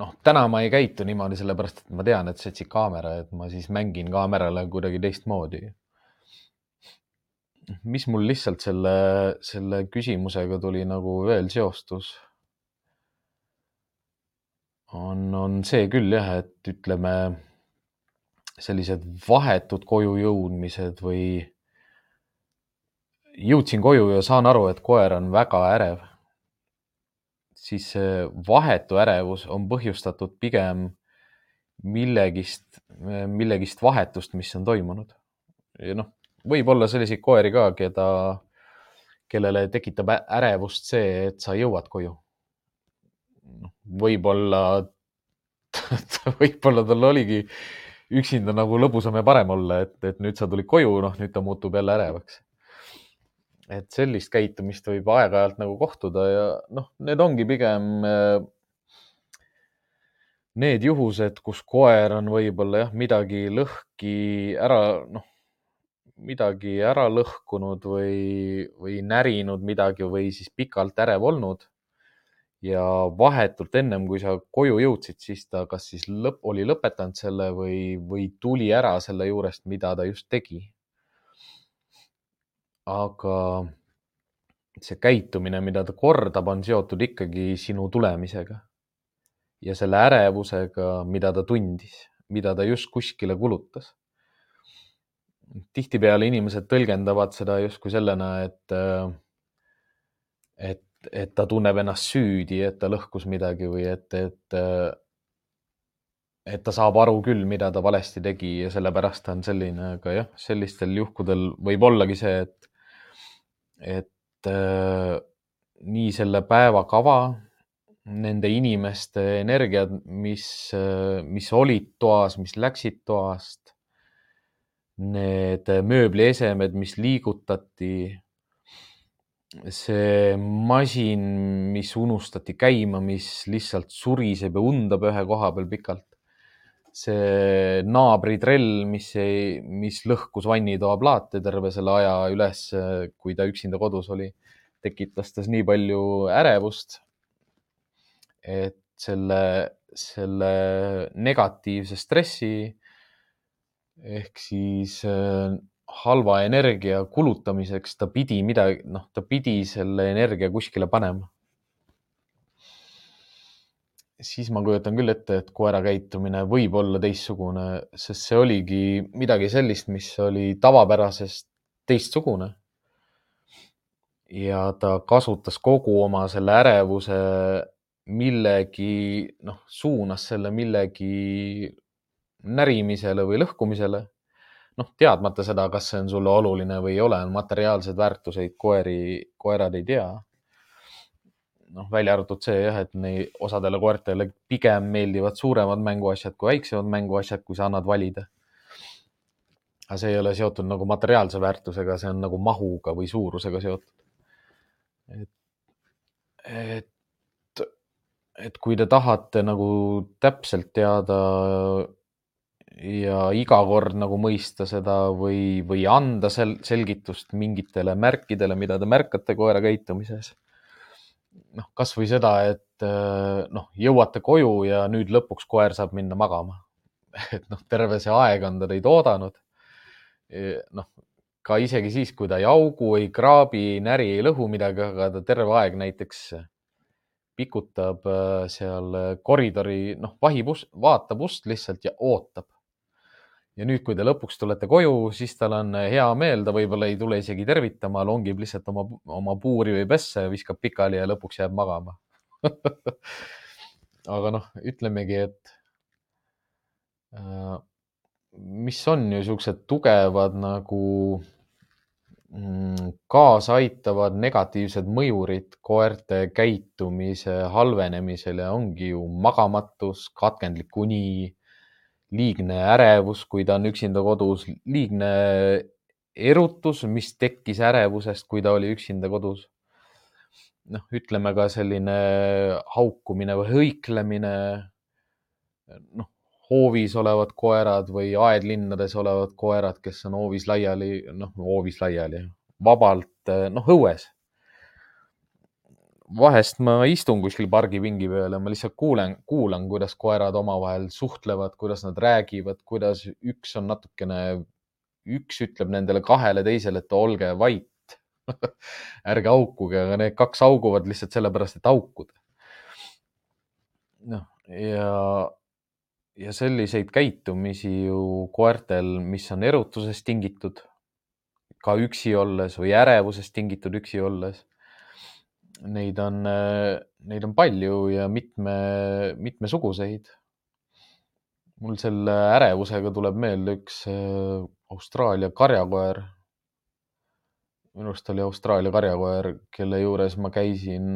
noh, täna ma ei käitu niimoodi, sellepärast et ma tean, et see otsib kaamera, et ma siis mängin kaamerale kuidagi teistmoodi. Mis mul lihtsalt selle, selle küsimusega tuli nagu veel seostus, on, on see küll jah, et ütleme, sellised vahetud koju jõudmised või jõudsin koju ja saan aru, et koer on väga ärev siis see vahetu ärevus on põhjustatud pigem millegist, millegist vahetust, mis on toimunud. ja noh, võib olla selliseid koeri ka, keda, kellele tekitab ärevust see, et sa jõuad koju. noh, võib-olla, võib-olla tal oligi üksinda nagu lõbusam ja parem olla, et, et nüüd sa tulid koju, noh, nüüd ta muutub jälle ärevaks et sellist käitumist võib aeg-ajalt nagu kohtuda ja noh, need ongi pigem äh, need juhused, kus koer on võib-olla jah, midagi lõhki ära, noh, midagi ära lõhkunud või, või närinud midagi või siis pikalt ärev olnud. ja vahetult ennem, kui sa koju jõudsid, siis ta kas siis lõpp, oli lõpetanud selle või, või tuli ära selle juurest, mida ta just tegi aga see käitumine, mida ta kordab, on seotud ikkagi sinu tulemisega ja selle ärevusega, mida ta tundis, mida ta just kuskile kulutas. Tihtipeale inimesed tõlgendavad seda justkui sellena, et, et, et ta tunneb ennast süüdi, et ta lõhkus midagi või et, et, et ta saab aru küll, mida ta valesti tegi ja sellepärast ta on selline, aga jah, sellistel juhkudel võib ollagi see, et et äh, nii selle päeva kava, nende inimeste energiad, mis, äh, mis olid toas, mis läksid toast, need mööbliesemed, mis liigutati, see masin, mis unustati käima, mis lihtsalt suriseb ja undab ühe koha peal pikalt see naabritrell, mis ei, mis lõhkus vannitoa plaate terve selle aja üles, kui ta üksinda kodus oli, tekitas tas nii palju ärevust, et selle, selle negatiivse stressi ehk siis äh, halva energia kulutamiseks ta pidi midagi, noh, ta pidi selle energia kuskile panema siis ma kujutan küll ette, et koera käitumine võib olla teistsugune, sest see oligi midagi sellist, mis oli tavapärasest teistsugune. ja ta kasutas kogu oma selle ärevuse millegi, noh, suunas selle millegi närimisele või lõhkumisele. noh, teadmata seda, kas see on sulle oluline või ei ole, materiaalseid väärtuseid koeri, koerad ei tea noh, välja arvatud see jah, et neid osadele koertele pigem meeldivad suuremad mänguasjad kui väiksemad mänguasjad, kui sa annad valida. aga see ei ole seotud nagu materiaalse väärtusega, see on nagu mahuga või suurusega seotud. et, et, et kui te tahate nagu täpselt teada ja iga kord nagu mõista seda või, või anda sel selgitust mingitele märkidele, mida te märkate koera käitumises noh, kasvõi seda, et äh, noh, jõuate koju ja nüüd lõpuks koer saab minna magama. et noh, terve see aeg on ta teid oodanud. noh, ka isegi siis, kui ta ei augu, ei kraabi, ei näri, ei lõhu midagi, aga ta terve aeg näiteks pikutab äh, seal koridori, noh, vahib ust, vaatab ust lihtsalt ja ootab ja nüüd, kui te lõpuks tulete koju, siis tal on hea meel, ta võib-olla ei tule isegi tervitama, longib lihtsalt oma, oma puuri või pesse, viskab pikali ja lõpuks jääb magama. Aga noh, ütlemegi, et äh, mis on ju siuksed tugevad nagu mm, kaasaaitavad negatiivsed mõjurid koerte käitumise halvenemisele ongi ju magamatus, katkendlik uni liigne ärevus, kui ta on üksinda kodus, liigne erutus, mis tekkis ärevusest, kui ta oli üksinda kodus. noh, ütleme ka selline haukumine või hõiklemine. noh, hoovis olevad koerad või aedlinnades olevad koerad, kes on hoovis laiali, noh, hoovis laiali, vabalt, noh, õues vahest ma istun kuskil pargipingi peal ja ma lihtsalt kuulen, kuulan, kuidas koerad omavahel suhtlevad, kuidas nad räägivad, kuidas üks on natukene, üks ütleb nendele kahele teisele, et olge vait ärge haukuge, aga need kaks hauguvad lihtsalt sellepärast, et haukuda. noh, ja, ja selliseid käitumisi ju koertel, mis on erutusest tingitud, ka üksi olles või ärevusest tingitud üksi olles neid on, neid on palju ja mitme, mitmesuguseid. mul selle ärevusega tuleb meelde üks äh, Austraalia karjakoer. minu arust oli Austraalia karjakoer, kelle juures ma käisin,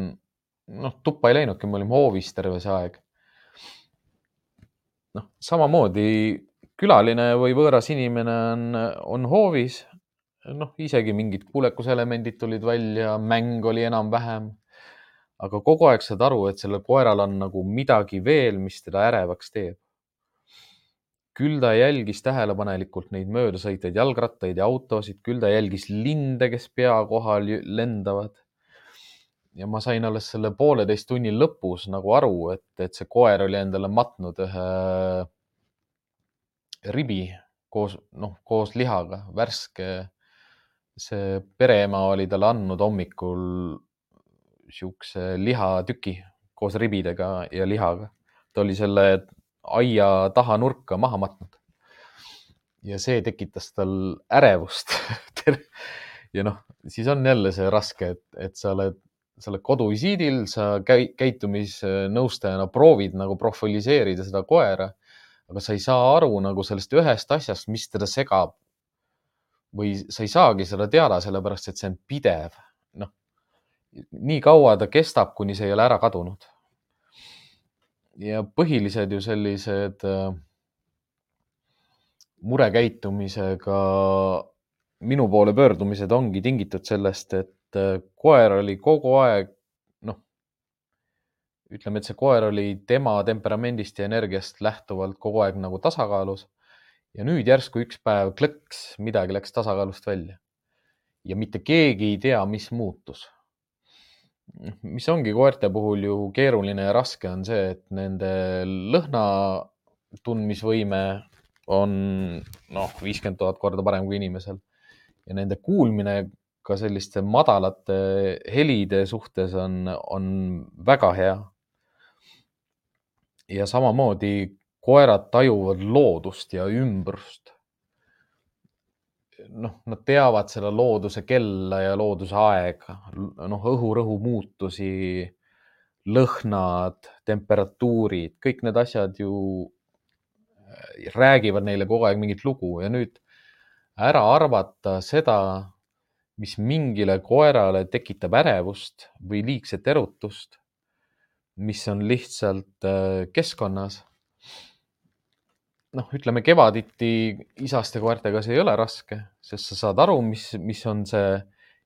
noh, tuppa ei läinudki, me olime hoovis terve see aeg. noh, samamoodi külaline või võõras inimene on, on hoovis noh, isegi mingid kuulekuselemendid tulid välja, mäng oli enam-vähem. aga kogu aeg saad aru, et sellel koeral on nagu midagi veel, mis teda ärevaks teeb. küll ta jälgis tähelepanelikult neid möödasõitvaid jalgrattaid ja autosid, küll ta jälgis linde, kes pea kohal lendavad. ja ma sain alles selle pooleteist tunni lõpus nagu aru, et, et see koer oli endale matnud ühe ribi koos, noh, koos lihaga, värske see pereema oli talle andnud hommikul siukse lihatüki koos ribidega ja lihaga. ta oli selle aia taha nurka maha matnud. ja see tekitas tal ärevust ja noh, siis on jälle see raske, et, et sa oled, sa oled koduvisiidil, sa käi, käitumisnõustajana proovid nagu profiliseerida seda koera, aga sa ei saa aru nagu sellest ühest asjast, mis teda segab või sa ei saagi seda teada, sellepärast et see on pidev. noh, nii kaua ta kestab, kuni see ei ole ära kadunud. ja põhilised ju sellised äh, murekäitumisega minu poole pöördumised ongi tingitud sellest, et äh, koer oli kogu aeg, noh, ütleme, et see koer oli tema temperamendist ja energiast lähtuvalt kogu aeg nagu tasakaalus ja nüüd järsku üks päev klõks, midagi läks tasakaalust välja. ja mitte keegi ei tea, mis muutus. mis ongi koerte puhul ju keeruline ja raske, on see, et nende lõhna tundmisvõime on noh, viiskümmend tuhat korda parem kui inimesel ja nende kuulmine ka selliste madalate helide suhtes on, on väga hea. ja samamoodi koerad tajuvad loodust ja ümbrust. noh, nad teavad selle looduse kella ja looduse aega, noh, õhurõhu muutusi, lõhnad, temperatuurid, kõik need asjad ju äh, räägivad neile kogu aeg mingit lugu ja nüüd ära arvata seda, mis mingile koerale tekitab ärevust või liigset erutust, mis on lihtsalt äh, keskkonnas noh, ütleme kevaditi isaste koertega see ei ole raske, sest sa saad aru, mis, mis on see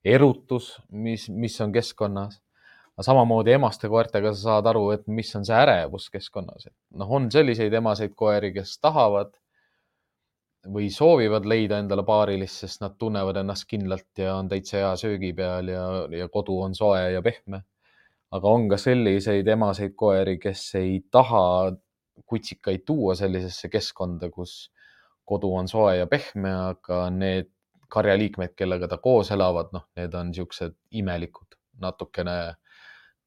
erutus, mis, mis on keskkonnas. samamoodi emaste koertega sa saad aru, et mis on see ärevus keskkonnas, et noh, on selliseid emaseid koeri, kes tahavad või soovivad leida endale paarilist, sest nad tunnevad ennast kindlalt ja on täitsa hea söögi peal ja, ja kodu on soe ja pehme. aga on ka selliseid emaseid koeri, kes ei taha kutsikaid tuua sellisesse keskkonda, kus kodu on soe ja pehme, aga need karjaliikmed, kellega ta koos elavad, noh, need on niisugused imelikud, natukene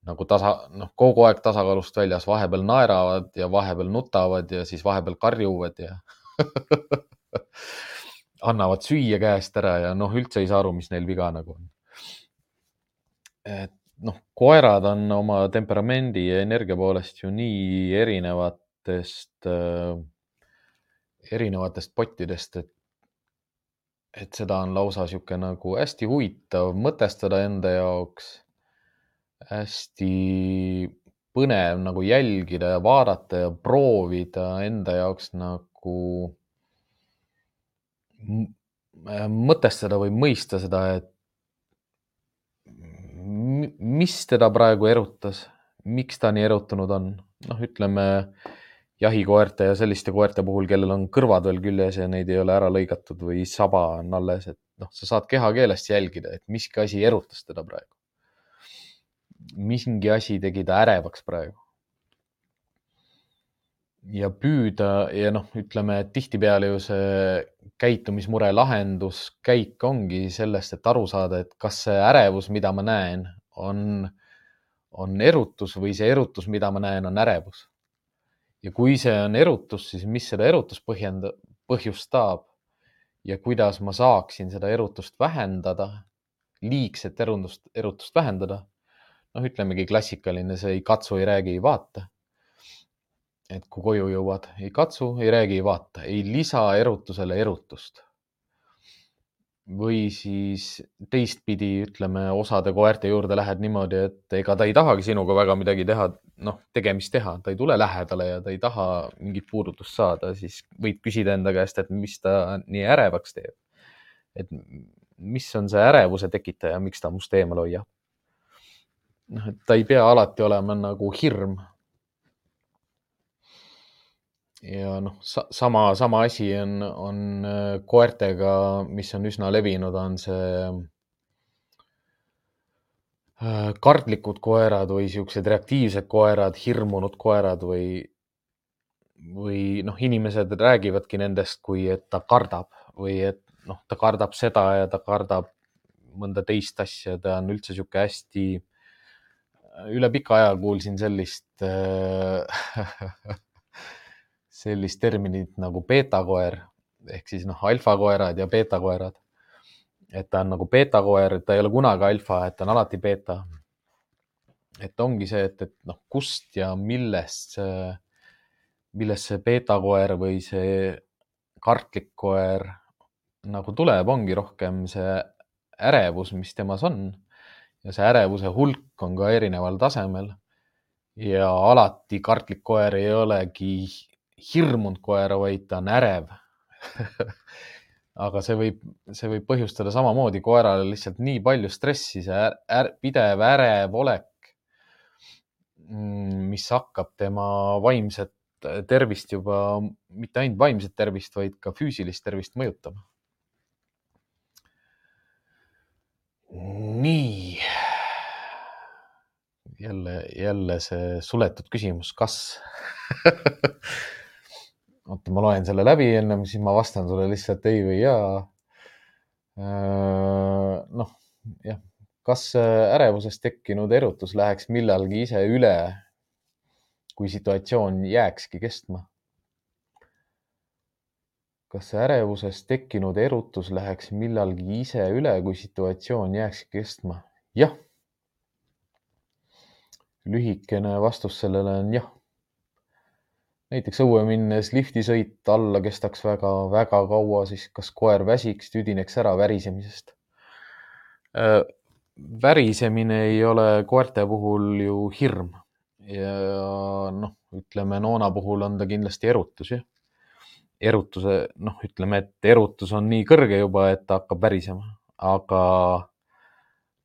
nagu tasa, noh, kogu aeg tasakaalust väljas, vahepeal naeravad ja vahepeal nutavad ja siis vahepeal karjuvad ja annavad süüa käest ära ja noh, üldse ei saa aru, mis neil viga nagu on. et noh, koerad on oma temperamendi ja energia poolest ju nii erinevad erinevatest äh,, erinevatest pottidest, et, et seda on lausa niisugune nagu hästi huvitav mõtestada enda jaoks. hästi põnev nagu jälgida ja vaadata ja proovida enda jaoks nagu äh, mõtestada või mõista seda, et mis teda praegu erutas, miks ta nii erutunud on. noh, ütleme jahikoerte ja selliste koerte puhul, kellel on kõrvad veel küljes ja neid ei ole ära lõigatud või saba on alles, et noh, sa saad kehakeelest jälgida, et miski asi erutas teda praegu. mingi asi tegi ta ärevaks praegu ja püüda ja noh, ütleme tihtipeale ju see käitumismure lahenduskäik ongi sellest, et aru saada, et kas see ärevus, mida ma näen, on, on erutus või see erutus, mida ma näen, on ärevus. Ja kui see on erutus, siis mis seda erutust põhjenda-, põhjustab ja kuidas ma saaksin seda erutust vähendada, liigset erundust, erutust vähendada. noh, ütlemegi klassikaline, see ei katsu, ei räägi, ei vaata et kui koju jõuad, ei katsu, ei räägi, ei vaata, ei lisa erutusele erutust. Või siis teistpidi, ütleme, osade koerte juurde lähed niimoodi, et ega ta ei tahagi sinuga väga midagi teha, noh, tegemist teha, ta ei tule lähedale ja ta ei taha mingit puudutust saada, siis võid küsida enda käest, et mis ta nii ärevaks teeb. et mis on see ärevuse tekitaja, miks ta must eemal hoiab? noh, et ta ei pea alati olema nagu hirm ja noh, sama, sama asi on, on äh, koertega, mis on üsna levinud, on see äh, kardlikud koerad või siuksed reaktiivsed koerad, hirmunud koerad või, või noh, inimesed räägivadki nendest, kui et ta kardab või et noh, ta kardab seda ja ta kardab mõnda teist asja, ta on üldse sihuke hästi, üle pika aja kuulsin sellist äh, sellist terminit nagu beetakoer ehk siis noh, alfakoerad ja beetakoerad. et ta on nagu beetakoer, ta ei ole kunagi alfa, et ta on alati beeta. et ongi see, et, et noh, kust ja millest see, millest see beetakoer või see kartlik koer nagu tuleb, ongi rohkem see ärevus, mis temas on. ja see ärevuse hulk on ka erineval tasemel. ja alati kartlik koer ei olegi hirmunud koera, vaid ta on ärev aga see võib, see võib põhjustada samamoodi koerale lihtsalt nii palju stressi, see är, pidev ärev olek, mm, mis hakkab tema vaimset tervist juba, mitte ainult vaimset tervist, vaid ka füüsilist tervist mõjutama. nii. jälle, jälle see suletud küsimus, kas oota, ma loen selle läbi ennem, siis ma vastan sulle lihtsalt ei või jaa. Äh, noh, jah, kas ärevusest tekkinud erutus läheks millalgi ise üle, kui situatsioon jääkski kestma? kas ärevusest tekkinud erutus läheks millalgi ise üle, kui situatsioon jääkski kestma? jah. lühikene vastus sellele on jah näiteks õue minnes liftisõit alla kestaks väga-väga kaua, siis kas koer väsiks, tüdineks ära värisemisest? Värisemine ei ole koerte puhul ju hirm ja noh, ütleme noona puhul on ta kindlasti erutus, jah. erutuse, noh, ütleme, et erutus on nii kõrge juba, et ta hakkab värisema, aga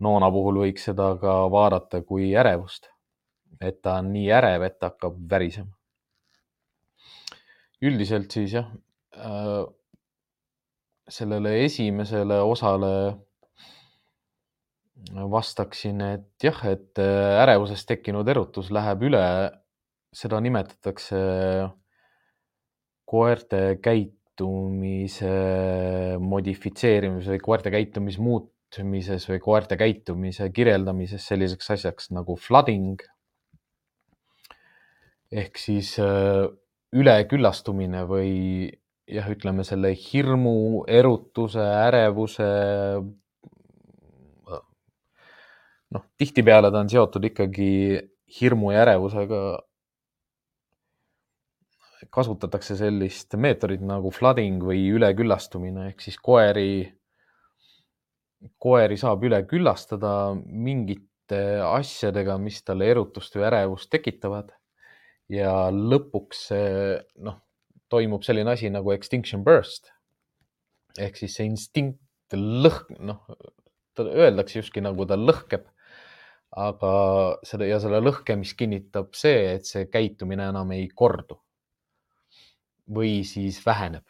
noona puhul võiks seda ka vaadata kui ärevust. et ta on nii ärev, et ta hakkab värisema üldiselt siis jah, äh, sellele esimesele osale vastaksin, et jah, et äh, ärevusest tekkinud erutus läheb üle, seda nimetatakse koerte käitumise modifitseerimises või koerte käitumismuutmises või koerte käitumise kirjeldamises selliseks asjaks nagu flooding. ehk siis äh, üleküllastumine või jah, ütleme selle hirmu, erutuse, ärevuse. noh, tihtipeale ta on seotud ikkagi hirmu ja ärevusega. kasutatakse sellist meetodit nagu flooding või üleküllastumine ehk siis koeri, koeri saab üle küllastada mingite asjadega, mis talle erutust või ärevust tekitavad ja lõpuks noh, toimub selline asi nagu extinction burst. ehk siis see instinkt lõhk, noh, öeldakse justkui nagu ta lõhkeb. aga selle ja selle lõhkemist kinnitab see, et see käitumine enam ei kordu. või siis väheneb.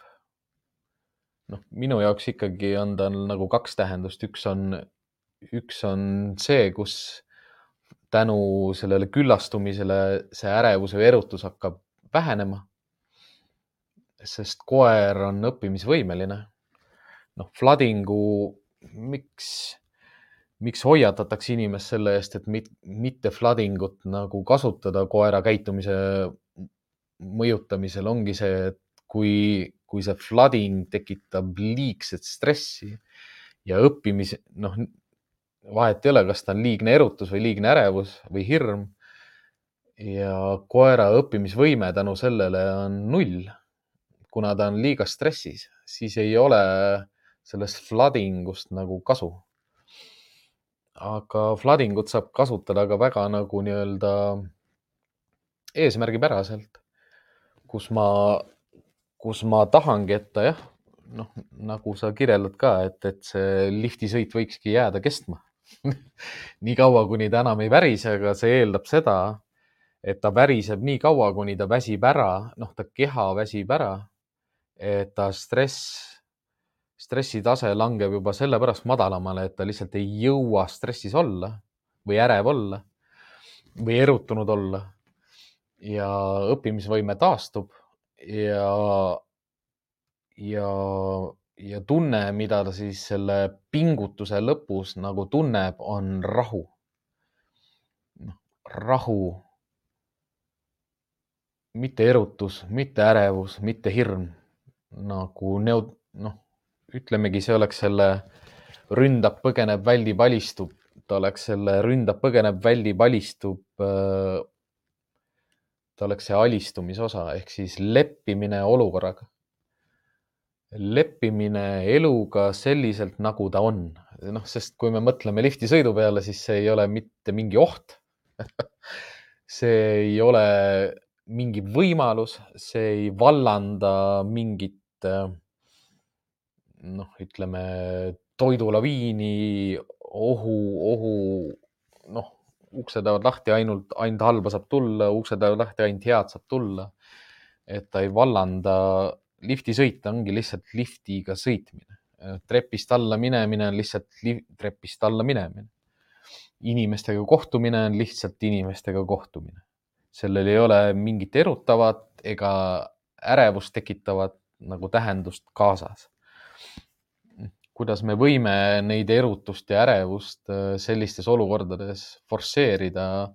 noh, minu jaoks ikkagi on tal nagu kaks tähendust, üks on, üks on see, kus tänu sellele küllastumisele see ärevus või erutus hakkab vähenema. sest koer on õppimisvõimeline. noh, floodingu, miks, miks hoiatatakse inimest selle eest, et mit, mitte floodingut nagu kasutada koera käitumise mõjutamisel, ongi see, et kui, kui see flooding tekitab liigset stressi ja õppimise, noh, vahet ei ole, kas ta on liigne erutus või liigne ärevus või hirm. ja koera õppimisvõime tänu sellele on null. kuna ta on liiga stressis, siis ei ole sellest flooding ust nagu kasu. aga flooding ut saab kasutada ka väga nagu nii-öelda eesmärgipäraselt, kus ma, kus ma tahangi, et ta jah, noh, nagu sa kirjeldad ka, et, et see liftisõit võikski jääda kestma nii kaua, kuni ta enam ei värise, aga see eeldab seda, et ta väriseb nii kaua, kuni ta väsib ära, noh, ta keha väsib ära. et ta stress, stressitase langeb juba sellepärast madalamale, et ta lihtsalt ei jõua stressis olla või ärev olla või erutunud olla. ja õppimisvõime taastub ja, ja ja tunne, mida ta siis selle pingutuse lõpus nagu tunneb, on rahu. noh, rahu. mitte erutus, mitte ärevus, mitte hirm nagu neud-, noh, ütlemegi, see oleks selle ründab, põgeneb, väldib, alistub, ta oleks selle ründab, põgeneb, väldib, alistub. Äh, ta oleks see alistumise osa ehk siis leppimine olukorraga leppimine eluga selliselt, nagu ta on. noh, sest kui me mõtleme liftisõidu peale, siis see ei ole mitte mingi oht see ei ole mingi võimalus, see ei vallanda mingit noh, ütleme toidulaviini, ohu, ohu, noh, uksed jäävad lahti, ainult, ainult halba saab tulla, uksed jäävad lahti, ainult head saab tulla. et ta ei vallanda liftisõit ongi lihtsalt liftiga sõitmine. trepist alla minemine on lihtsalt trepist alla minemine. inimestega kohtumine on lihtsalt inimestega kohtumine. sellel ei ole mingit erutavat ega ärevust tekitavat nagu tähendust kaasas. kuidas me võime neid erutust ja ärevust äh, sellistes olukordades forsseerida,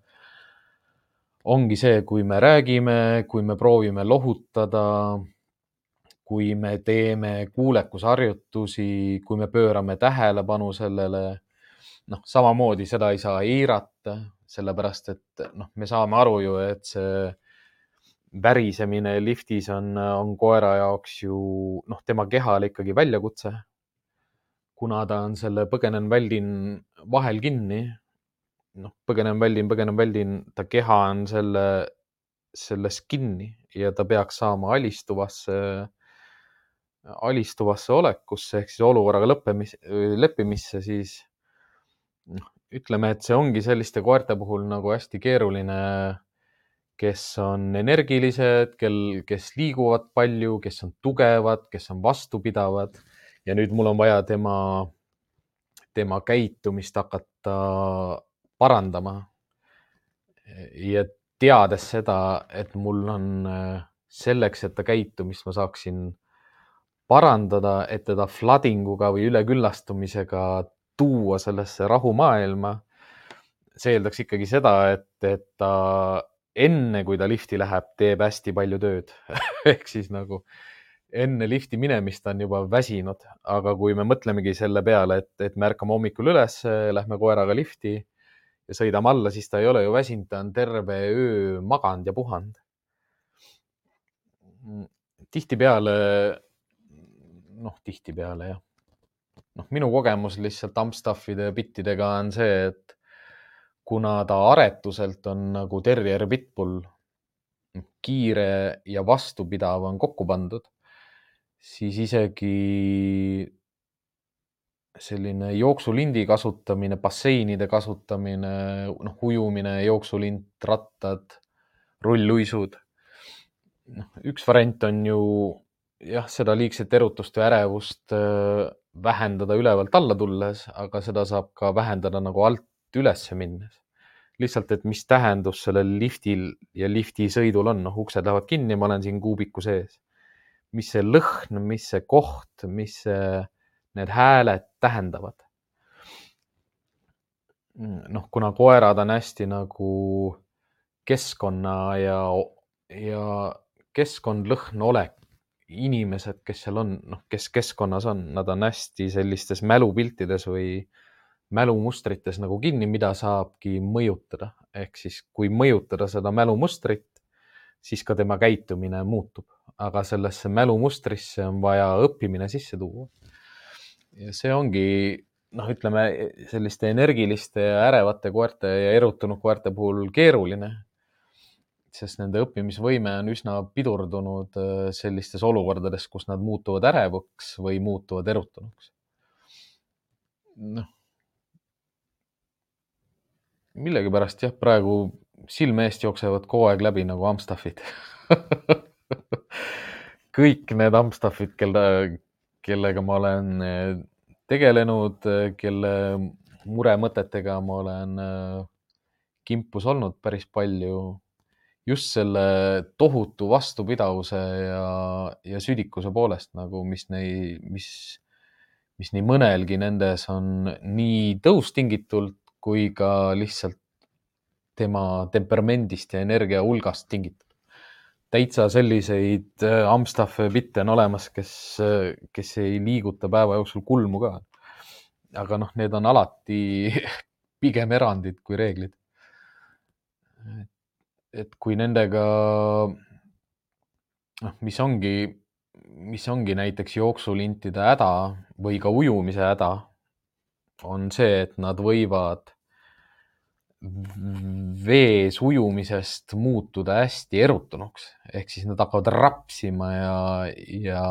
ongi see, kui me räägime, kui me proovime lohutada kui me teeme kuulekusharjutusi, kui me pöörame tähelepanu sellele, noh, samamoodi seda ei saa eirata, sellepärast et noh, me saame aru ju, et see värisemine liftis on, on koera jaoks ju noh, tema kehale ikkagi väljakutse. kuna ta on selle põgenen, väldin vahel kinni, noh, põgenen, väldin, põgenen, väldin, ta keha on selle, selles kinni ja ta peaks saama alistuvasse alistuvasse olekusse ehk siis olukorraga lõppemis, leppimisse, siis noh, ütleme, et see ongi selliste koerte puhul nagu hästi keeruline, kes on energilised, kel, kes liiguvad palju, kes on tugevad, kes on vastupidavad ja nüüd mul on vaja tema, tema käitumist hakata parandama. ja teades seda, et mul on selleks, et ta käitumist ma saaksin parandada, et teda flooding uga või üleküllastumisega tuua sellesse rahumaailma. see eeldaks ikkagi seda, et, et ta enne, kui ta lifti läheb, teeb hästi palju tööd ehk siis nagu enne lifti minemist on juba väsinud, aga kui me mõtlemegi selle peale, et, et me ärkame hommikul üles, lähme koeraga lifti ja sõidame alla, siis ta ei ole ju väsinud, ta on terve öö maganud ja puhanud. tihtipeale noh, tihtipeale jah. noh, minu kogemus lihtsalt Amstaffide ja bittidega on see, et kuna ta aretuselt on nagu terrier pitbull, kiire ja vastupidav on kokku pandud, siis isegi selline jooksulindi kasutamine, basseinide kasutamine, noh, ujumine, jooksulind, rattad, rullluisud. noh, üks variant on ju jah, seda liigset erutust või ärevust äh, vähendada ülevalt alla tulles, aga seda saab ka vähendada nagu alt üles minnes. lihtsalt, et mis tähendus sellel liftil ja lifti sõidul on, noh, uksed lähevad kinni, ma olen siin kuubiku sees. mis see lõhn, mis see koht, mis see, need hääled tähendavad? noh, kuna koerad on hästi nagu keskkonna ja, ja keskkond, lõhn, olek, inimesed, kes seal on, noh, kes keskkonnas on, nad on hästi sellistes mälupiltides või mälumustrites nagu kinni, mida saabki mõjutada. ehk siis, kui mõjutada seda mälumustrit, siis ka tema käitumine muutub, aga sellesse mälumustrisse on vaja õppimine sisse tuua. ja see ongi noh, ütleme selliste energiliste ja ärevate koerte ja erutunud koerte puhul keeruline sest nende õppimisvõime on üsna pidurdunud äh, sellistes olukordades, kus nad muutuvad ärevaks või muutuvad erutunuks. noh, millegipärast jah, praegu silme eest jooksevad kogu aeg läbi nagu Amstaffid kõik need Amstaffid, kelle, kellega ma olen äh, tegelenud, kelle muremõtetega ma olen äh, kimpus olnud päris palju just selle tohutu vastupidavuse ja, ja südikuse poolest nagu, mis nei-, mis, mis nii mõnelgi nendes on nii tõustingitult kui ka lihtsalt tema temperamendist ja energia hulgast tingitud. täitsa selliseid äh, Amstaffe bitte on olemas, kes, kes ei liiguta päeva jooksul kulmu ka. aga noh, need on alati pigem erandid kui reeglid et kui nendega, noh, mis ongi, mis ongi näiteks jooksulintide häda või ka ujumise häda, on see, et nad võivad vees ujumisest muutuda hästi erutunuks, ehk siis nad hakkavad rapsima ja, ja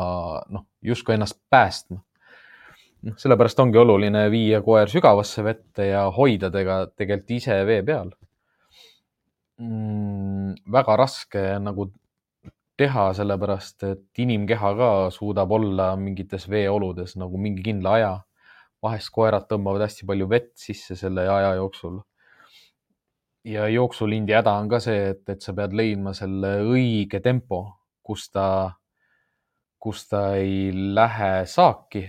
noh, justkui ennast päästma. noh, sellepärast ongi oluline viia koer sügavasse vette ja hoida tega tegelikult ise vee peal mm, väga raske nagu teha, sellepärast et inimkeha ka suudab olla mingites veeoludes nagu mingi kindla aja. vahest koerad tõmbavad hästi palju vett sisse selle aja jooksul. ja jooksulindi häda on ka see, et, et sa pead leidma selle õige tempo, kus ta, kus ta ei lähe saaki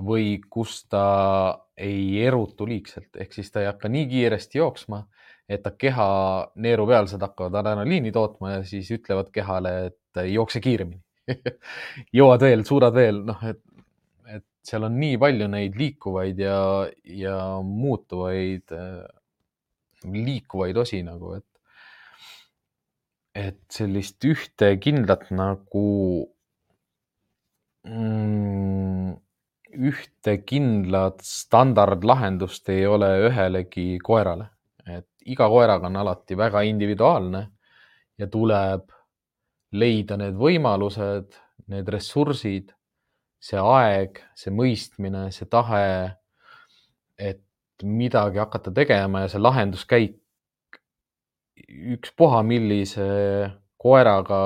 või kus ta ei erutu liigselt, ehk siis ta ei hakka nii kiiresti jooksma ta keha neerupealsed hakkavad adrenaliini tootma ja siis ütlevad kehale, et jookse kiiremini jõuad veel, suudad veel, noh, et, et seal on nii palju neid liikuvaid ja, ja muutuvaid, liikuvaid osi nagu, et, et sellist ühte kindlat nagu mm, ühte kindlat standardlahendust ei ole ühelegi koerale et iga koeraga on alati väga individuaalne ja tuleb leida need võimalused, need ressursid, see aeg, see mõistmine, see tahe, et midagi hakata tegema ja see lahenduskäik ükspuha millise koeraga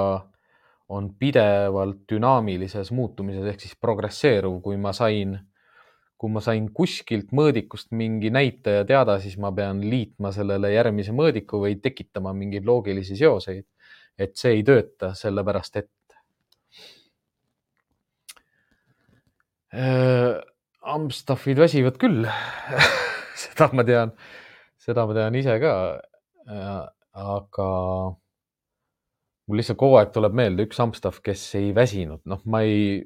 on pidevalt dünaamilises muutumises ehk siis progresseeruv, kui ma sain kui ma sain kuskilt mõõdikust mingi näitaja teada, siis ma pean liitma sellele järgmise mõõdiku või tekitama mingeid loogilisi seoseid. et see ei tööta, sellepärast et äh, Amstaffid väsivad küll seda ma tean, seda ma tean ise ka äh,. aga mul lihtsalt kogu aeg tuleb meelde üks Amstaff, kes ei väsinud, noh, ma ei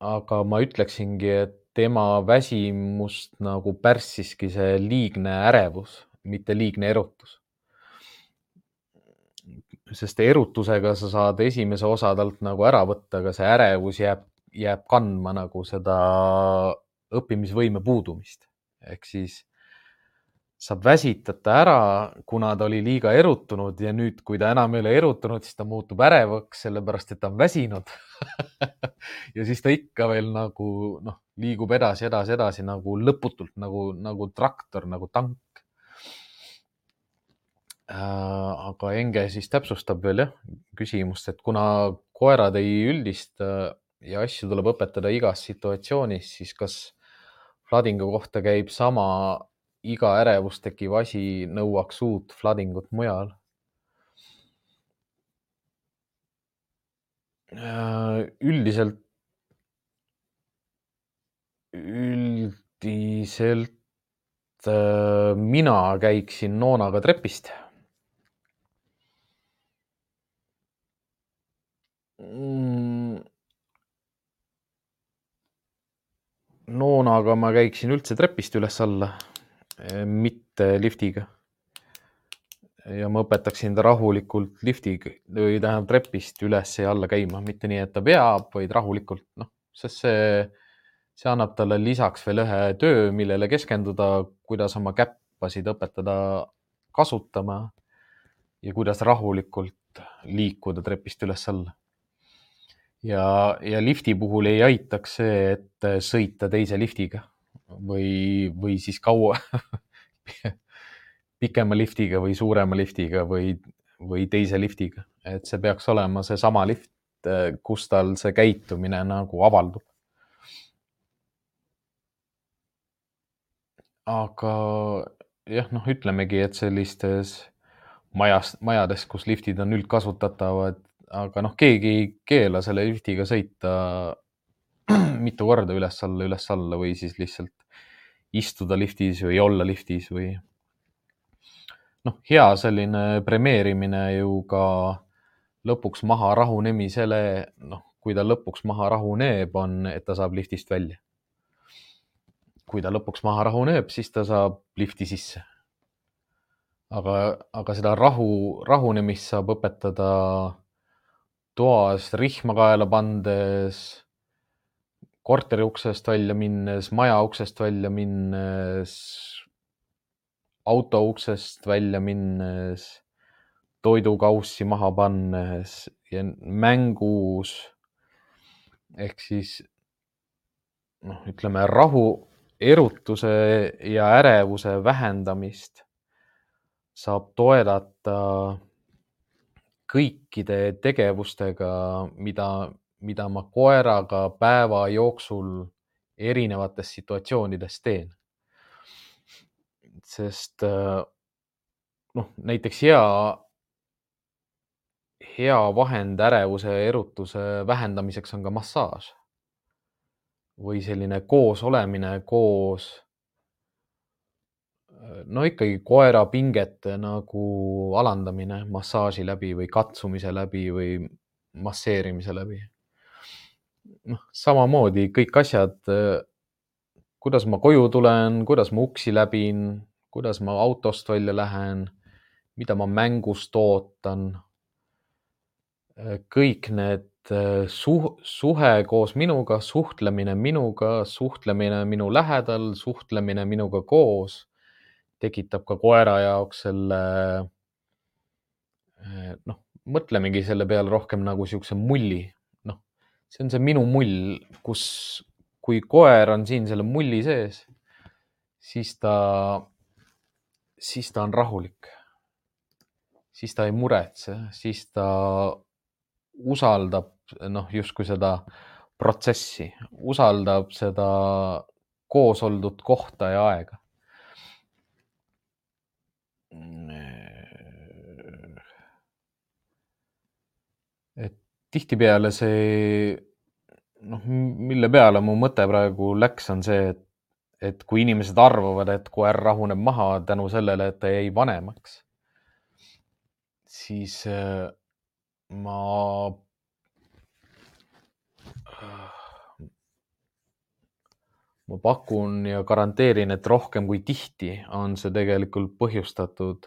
aga ma ütleksingi, et tema väsimust nagu pärssiski see liigne ärevus, mitte liigne erutus. sest erutusega sa saad esimese osa talt nagu ära võtta, aga see ärevus jääb, jääb kandma nagu seda õppimisvõime puudumist. ehk siis sa väsitad ta ära, kuna ta oli liiga erutunud ja nüüd, kui ta enam ei ole erutunud, siis ta muutub ärevaks, sellepärast et ta on väsinud. Ja siis ta ikka veel nagu noh, liigub edasi, edasi, edasi nagu lõputult nagu, nagu traktor, nagu tank. Äh, aga Enge siis täpsustab veel jah, küsimust, et kuna koerad ei üldista ja asju tuleb õpetada igas situatsioonis, siis kas floodingu kohta käib sama, iga ärevust tekkiv asi nõuaks uut floodingut mujal? Äh, üldiselt, üldiselt äh, mina käiksin noonaga trepist mm,? noonaga ma käiksin üldse trepist üles-alla, mitte liftiga. ja ma õpetaksin ta rahulikult liftiga või tähendab trepist üles ja alla käima, mitte nii, et ta peab, vaid rahulikult, noh, sest see, see annab talle lisaks veel ühe töö, millele keskenduda, kuidas oma käppasid õpetada kasutama ja kuidas rahulikult liikuda trepist üles-alla ja, ja lifti puhul ei aitaks see, et sõita teise liftiga või, või siis kaua pikema liftiga või suurema liftiga või, või teise liftiga, et see peaks olema seesama lift, kus tal see käitumine nagu avaldub. aga jah, noh, ütlemegi, et sellistes majas, majades, kus liftid on üldkasutatavad, aga noh, keegi ei keela selle liftiga sõita mitu korda üles-alla, üles-alla või siis lihtsalt istuda liftis või olla liftis või noh, hea selline premeerimine ju ka lõpuks maha rahunemisele, noh, kui ta lõpuks maha rahuneb, on, et ta saab liftist välja. kui ta lõpuks maha rahuneb, siis ta saab lifti sisse. aga, aga seda rahu, rahunemist saab õpetada toas rihma kaela pandes, korteri uksest välja minnes, maja uksest välja minnes, auto uksest välja minnes, toidukaussi maha pannes ja mängus. Ehk siis noh, ütleme rahu, erutuse ja ärevuse vähendamist saab toedata kõikide tegevustega, mida, mida ma koeraga päeva jooksul erinevates situatsioonides teen. sest noh, näiteks hea, hea vahend ärevuse ja erutuse vähendamiseks on ka massaaž või selline koos olemine koos no ikkagi koera pingete nagu alandamine massaaži läbi või katsumise läbi või masseerimise läbi. Noh, samamoodi kõik asjad, kuidas ma koju tulen, kuidas ma uksi läbin, kuidas ma autost välja lähen, mida ma mängust ootan. kõik need suh-, suhe koos minuga, suhtlemine minuga, suhtlemine minu lähedal, suhtlemine minuga koos tekitab ka koera jaoks selle noh, mõtlemegi selle peale rohkem nagu siukse mulli, see on see minu mull, kus, kui koer on siin selle mulli sees, siis ta, siis ta on rahulik. siis ta ei muretse, siis ta usaldab noh, justkui seda protsessi, usaldab seda koos oldud kohta ja aega et tihtipeale see, noh, mille peale mu mõte praegu läks, on see, et, et kui inimesed arvavad, et koer rahuneb maha tänu sellele, et ta jäi vanemaks, siis äh, ma ma pakun ja garanteerin, et rohkem kui tihti on see tegelikult põhjustatud,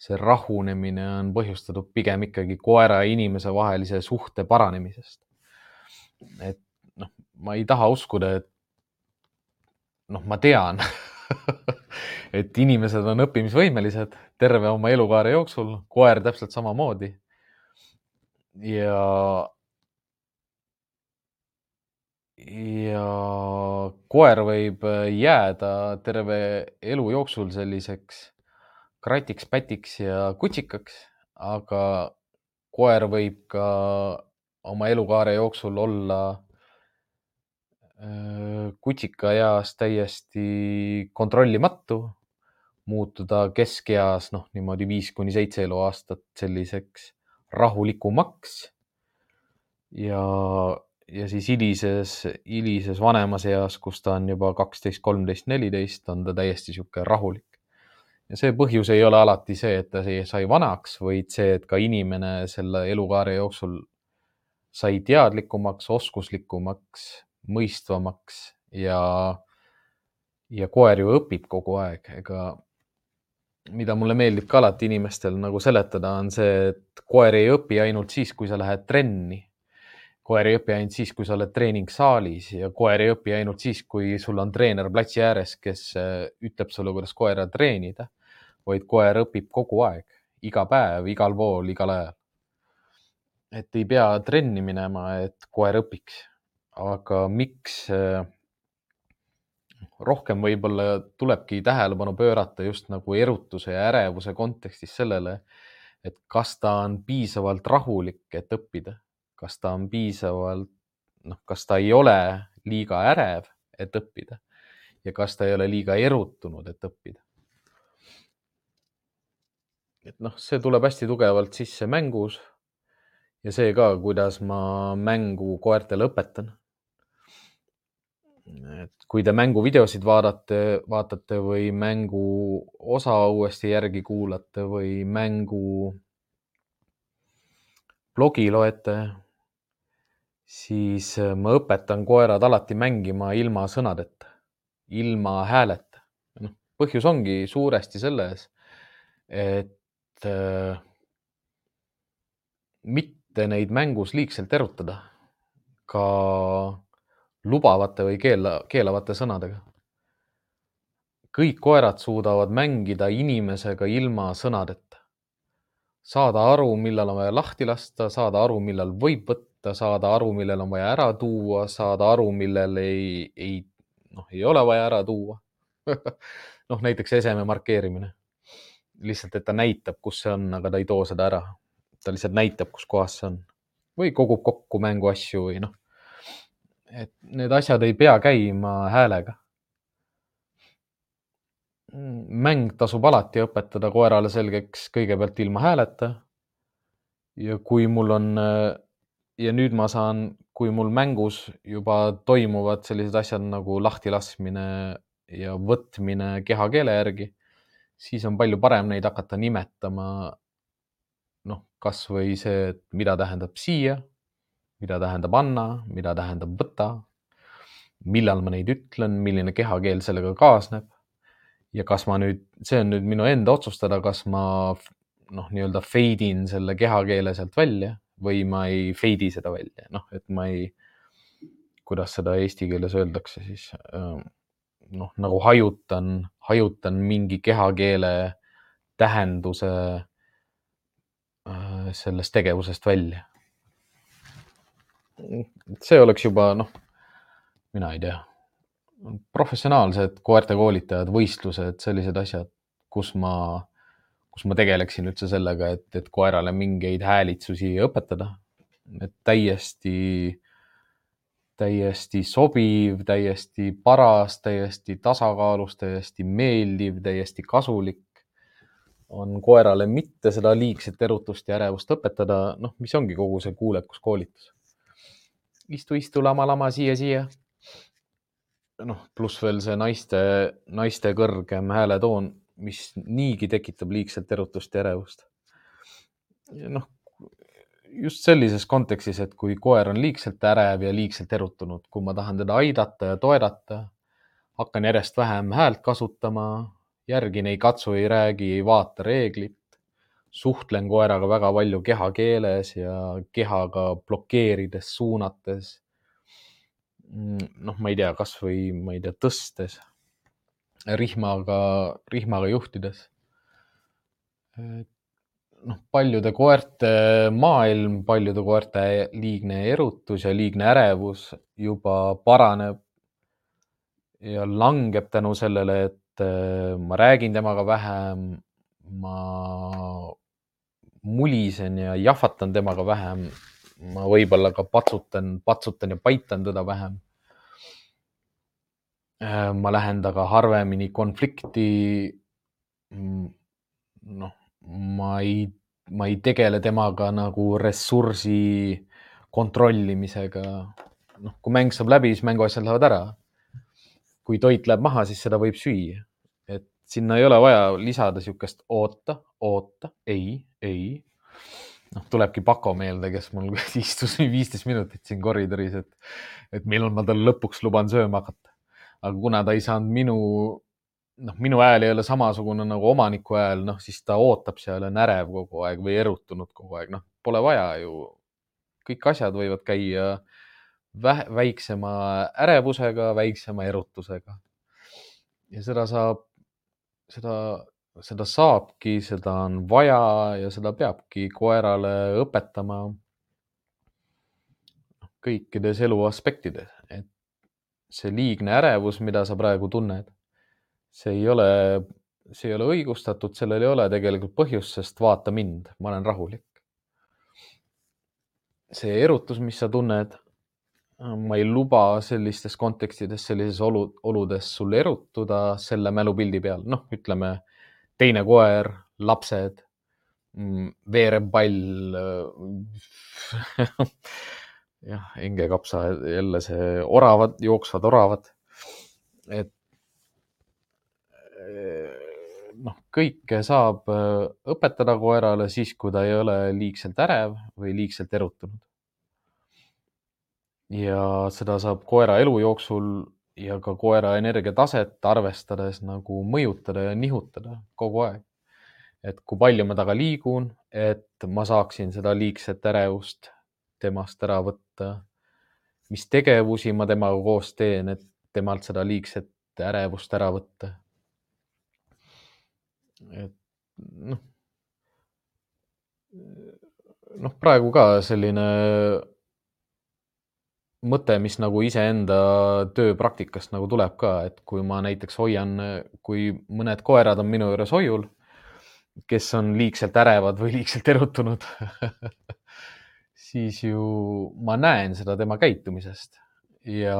see rahunemine on põhjustatud pigem ikkagi koera ja inimese vahelise suhte paranemisest. et noh, ma ei taha uskuda, et noh, ma tean et inimesed on õppimisvõimelised terve oma elukaare jooksul, koer täpselt samamoodi. ja, ja koer võib jääda terve elu jooksul selliseks kratiks-pätiks ja kutsikaks, aga koer võib ka oma elukaare jooksul olla kutsikaeas täiesti kontrollimatu, muutuda keskeas noh, niimoodi viis kuni seitse eluaastat selliseks rahulikumaks. ja, ja siis hilises, hilises vanemas eas, kus ta on juba kaksteist, kolmteist, neliteist, on ta täiesti niisugune rahulik. Ja see põhjus ei ole alati see, et ta sai vanaks, vaid see, et ka inimene selle elukaare jooksul sai teadlikumaks, oskuslikumaks mõistvamaks ja, ja koer ju õpib kogu aeg, ega mida mulle meeldib ka alati inimestel nagu seletada, on see, et koer ei õpi ainult siis, kui sa lähed trenni. koer ei õpi ainult siis, kui sa oled treeningsaalis ja koer ei õpi ainult siis, kui sul on treener platsi ääres, kes äh, ütleb sulle, kuidas koera treenida, vaid koer õpib kogu aeg, iga päev, igal pool, igal ajal. et ei pea trenni minema, et koer õpiks aga miks äh, rohkem võib-olla tulebki tähelepanu pöörata just nagu erutuse ja ärevuse kontekstis sellele, et kas ta on piisavalt rahulik, et õppida, kas ta on piisavalt, noh, kas ta ei ole liiga ärev, et õppida ja kas ta ei ole liiga erutunud, et õppida. Et noh, see tuleb hästi tugevalt sisse mängus ja see ka, kuidas ma mängu koertele õpetan et kui te mänguvideosid vaadate, vaatate või mängu osa uuesti järgi kuulate või mängu blogi loete, siis ma õpetan koerad alati mängima ilma sõnadeta, ilma hääleta. noh, põhjus ongi suuresti selles, et äh, mitte neid mängus liigselt erutada. ka lubavate või keela, keelavate sõnadega. kõik koerad suudavad mängida inimesega ilma sõnadeta. saada aru, millal on vaja lahti lasta, saada aru, millal võib võtta, saada aru, millal on vaja ära tuua, saada aru, millel ei, ei, noh, ei ole vaja ära tuua noh, näiteks eseme markeerimine. Lihtsalt, et ta näitab, kus see on, aga ta ei too seda ära. ta lihtsalt näitab, kus kohas see on või kogub kokku mänguasju või noh et need asjad ei pea käima häälega. mäng tasub alati õpetada koerale selgeks kõigepealt ilma hääleta. ja kui mul on ja nüüd ma saan, kui mul mängus juba toimuvad sellised asjad nagu lahtilaskmine ja võtmine kehakeele järgi, siis on palju parem neid hakata nimetama. noh, kasvõi see, et mida tähendab siia mida tähendab anna, mida tähendab võta, millal ma neid ütlen, milline kehakeel sellega kaasneb. ja kas ma nüüd, see on nüüd minu enda otsustada, kas ma noh, nii-öelda fade in selle kehakeele sealt välja või ma ei fade'i seda välja, noh, et ma ei, kuidas seda eesti keeles öeldakse siis ähm, noh, nagu hajutan, hajutan mingi kehakeele tähenduse äh, sellest tegevusest välja see oleks juba noh, mina ei tea, professionaalsed koertekoolitajad, võistlused, sellised asjad, kus ma, kus ma tegeleksin üldse sellega, et, et koerale mingeid häälitsusi õpetada. et täiesti, täiesti sobiv, täiesti paras, täiesti tasakaalus, täiesti meeldiv, täiesti kasulik on koerale mitte seda liigset erutust ja ärevust õpetada, noh, mis ongi kogu see kuulekuskoolitus istu, istu, lama, lama, siia, siia. noh, pluss veel see naiste, naiste kõrgem hääletoon, mis niigi tekitab liigselt erutust ja ärevust. noh, just sellises kontekstis, et kui koer on liigselt ärev ja liigselt erutunud, kui ma tahan teda aidata ja toedata, hakkan järjest vähem häält kasutama, järgin, ei katsu, ei räägi, ei vaata reeglit, suhtlen koeraga väga palju kehakeeles ja kehaga blokeerides, suunates. Noh, ma ei tea, kasvõi ma ei tea, tõstes. rihmaga, rihmaga juhtides. Noh, paljude koerte maailm, paljude koerte liigne erutus ja liigne ärevus juba paraneb ja langeb tänu sellele, et äh, ma räägin temaga vähem, ma mulisen ja jahvatan temaga vähem. ma võib-olla ka patsutan, patsutan ja paitan teda vähem. Äh, ma lähen temaga harvemini konflikti. Mm, noh, ma ei, ma ei tegele temaga nagu ressursi kontrollimisega. noh, kui mäng saab läbi, siis mänguasjad lähevad ära. kui toit läheb maha, siis seda võib süüa. et sinna ei ole vaja lisada niisugust oota, oota, ei, ei noh, tulebki Pako meelde, kes mul istus viisteist minutit siin koridoris, et, et millal ma talle lõpuks luban sööma hakata. aga kuna ta ei saanud minu, noh, minu hääl ei ole samasugune nagu omaniku hääl, noh, siis ta ootab seal, on ärev kogu aeg või erutunud kogu aeg, noh, pole vaja ju. kõik asjad võivad käia vähe, väiksema ärevusega, väiksema erutusega. ja seda saab, seda seda saabki, seda on vaja ja seda peabki koerale õpetama kõikides elu aspektides, et see liigne ärevus, mida sa praegu tunned, see ei ole, see ei ole õigustatud, sellel ei ole tegelikult põhjust, sest vaata mind, ma olen rahulik. see erutus, mis sa tunned, ma ei luba sellistes kontekstides, sellises olu, oludes sul erutuda selle mälupildi peal, noh, ütleme teine koer, lapsed, mm, veerev pall jah, hingekapsa, jälle see oravad, jooksvad oravad. et noh, kõike saab äh, õpetada koerale siis, kui ta ei ole liigselt ärev või liigselt erutunud. ja seda saab koera elu jooksul ja ka koera energiataset arvestades nagu mõjutada ja nihutada kogu aeg. et kui palju ma temaga liigun, et ma saaksin seda liigset ärevust temast ära võtta. mis tegevusi ma temaga koos teen, et temalt seda liigset ärevust ära võtta. Et noh, noh, praegu ka selline mõte, mis nagu iseenda tööpraktikast nagu tuleb ka, et kui ma näiteks hoian, kui mõned koerad on minu juures hoiul, kes on liigselt ärevad või liigselt erutunud siis ju ma näen seda tema käitumisest. Ja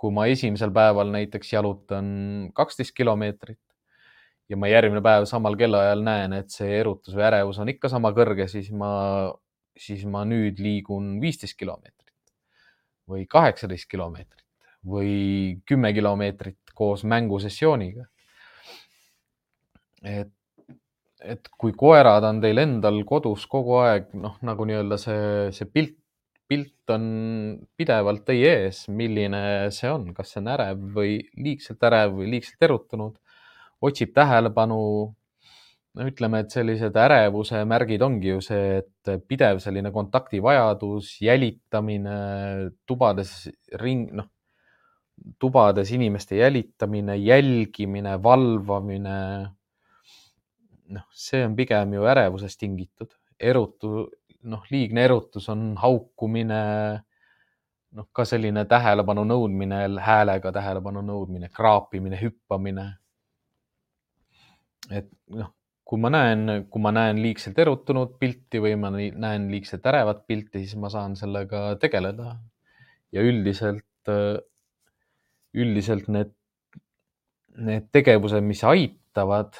kui ma esimesel päeval näiteks jalutan kaksteist kilomeetrit ja ma järgmine päev samal kellaajal näen, et see erutus või ärevus on ikka sama kõrge, siis ma, siis ma nüüd liigun viisteist kilomeetrit või kaheksateist kilomeetrit või kümme kilomeetrit koos mängusessiooniga. et, et kui koerad on teil endal kodus kogu aeg, noh, nagu nii-öelda see, see pilt, pilt on pidevalt teie ees, milline see on, kas see on ärev või liigselt ärev või liigselt erutunud, otsib tähelepanu no ütleme, et sellised ärevuse märgid ongi ju see, et pidev selline kontaktivajadus, jälitamine, tubades ring, noh, tubades inimeste jälitamine, jälgimine, valvamine. noh, see on pigem ju ärevusest tingitud, erutu, noh, liigne erutus on haukumine, noh, ka selline tähelepanu nõudmine, häälega tähelepanu nõudmine, kraapimine, hüppamine. Et noh kui ma näen, kui ma näen liigselt erutunud pilti või ma näen liigselt ärevat pilti, siis ma saan sellega tegeleda. ja üldiselt, üldiselt need, need tegevused, mis aitavad,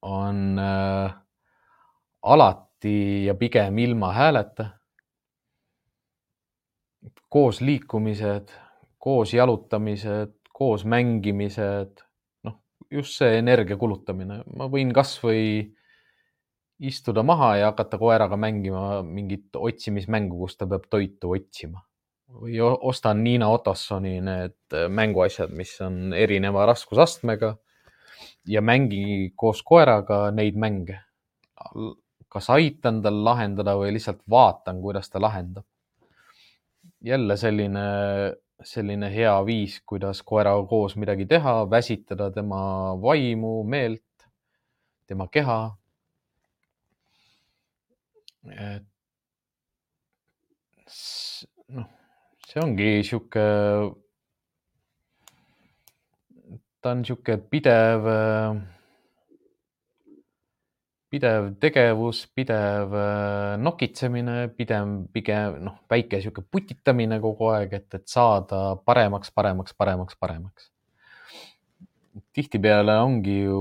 on äh, alati ja pigem ilma hääleta. koos liikumised, koos jalutamised, koos mängimised just see energia kulutamine, ma võin kasvõi istuda maha ja hakata koeraga mängima mingit otsimismängu, kus ta peab toitu otsima. või ostan Niina Otossoni need mänguasjad, mis on erineva raskusastmega ja mängi koos koeraga neid mänge. kas aitan tal lahendada või lihtsalt vaatan, kuidas ta lahendab. jälle selline selline hea viis, kuidas koeraga koos midagi teha, väsitada tema vaimu, meelt, tema keha. et noh, see ongi sihuke, ta on sihuke pidev pidev tegevus, pidev äh, nokitsemine, pidev pigem noh, väike sihuke putitamine kogu aeg, et, et saada paremaks, paremaks, paremaks, paremaks. tihtipeale ongi ju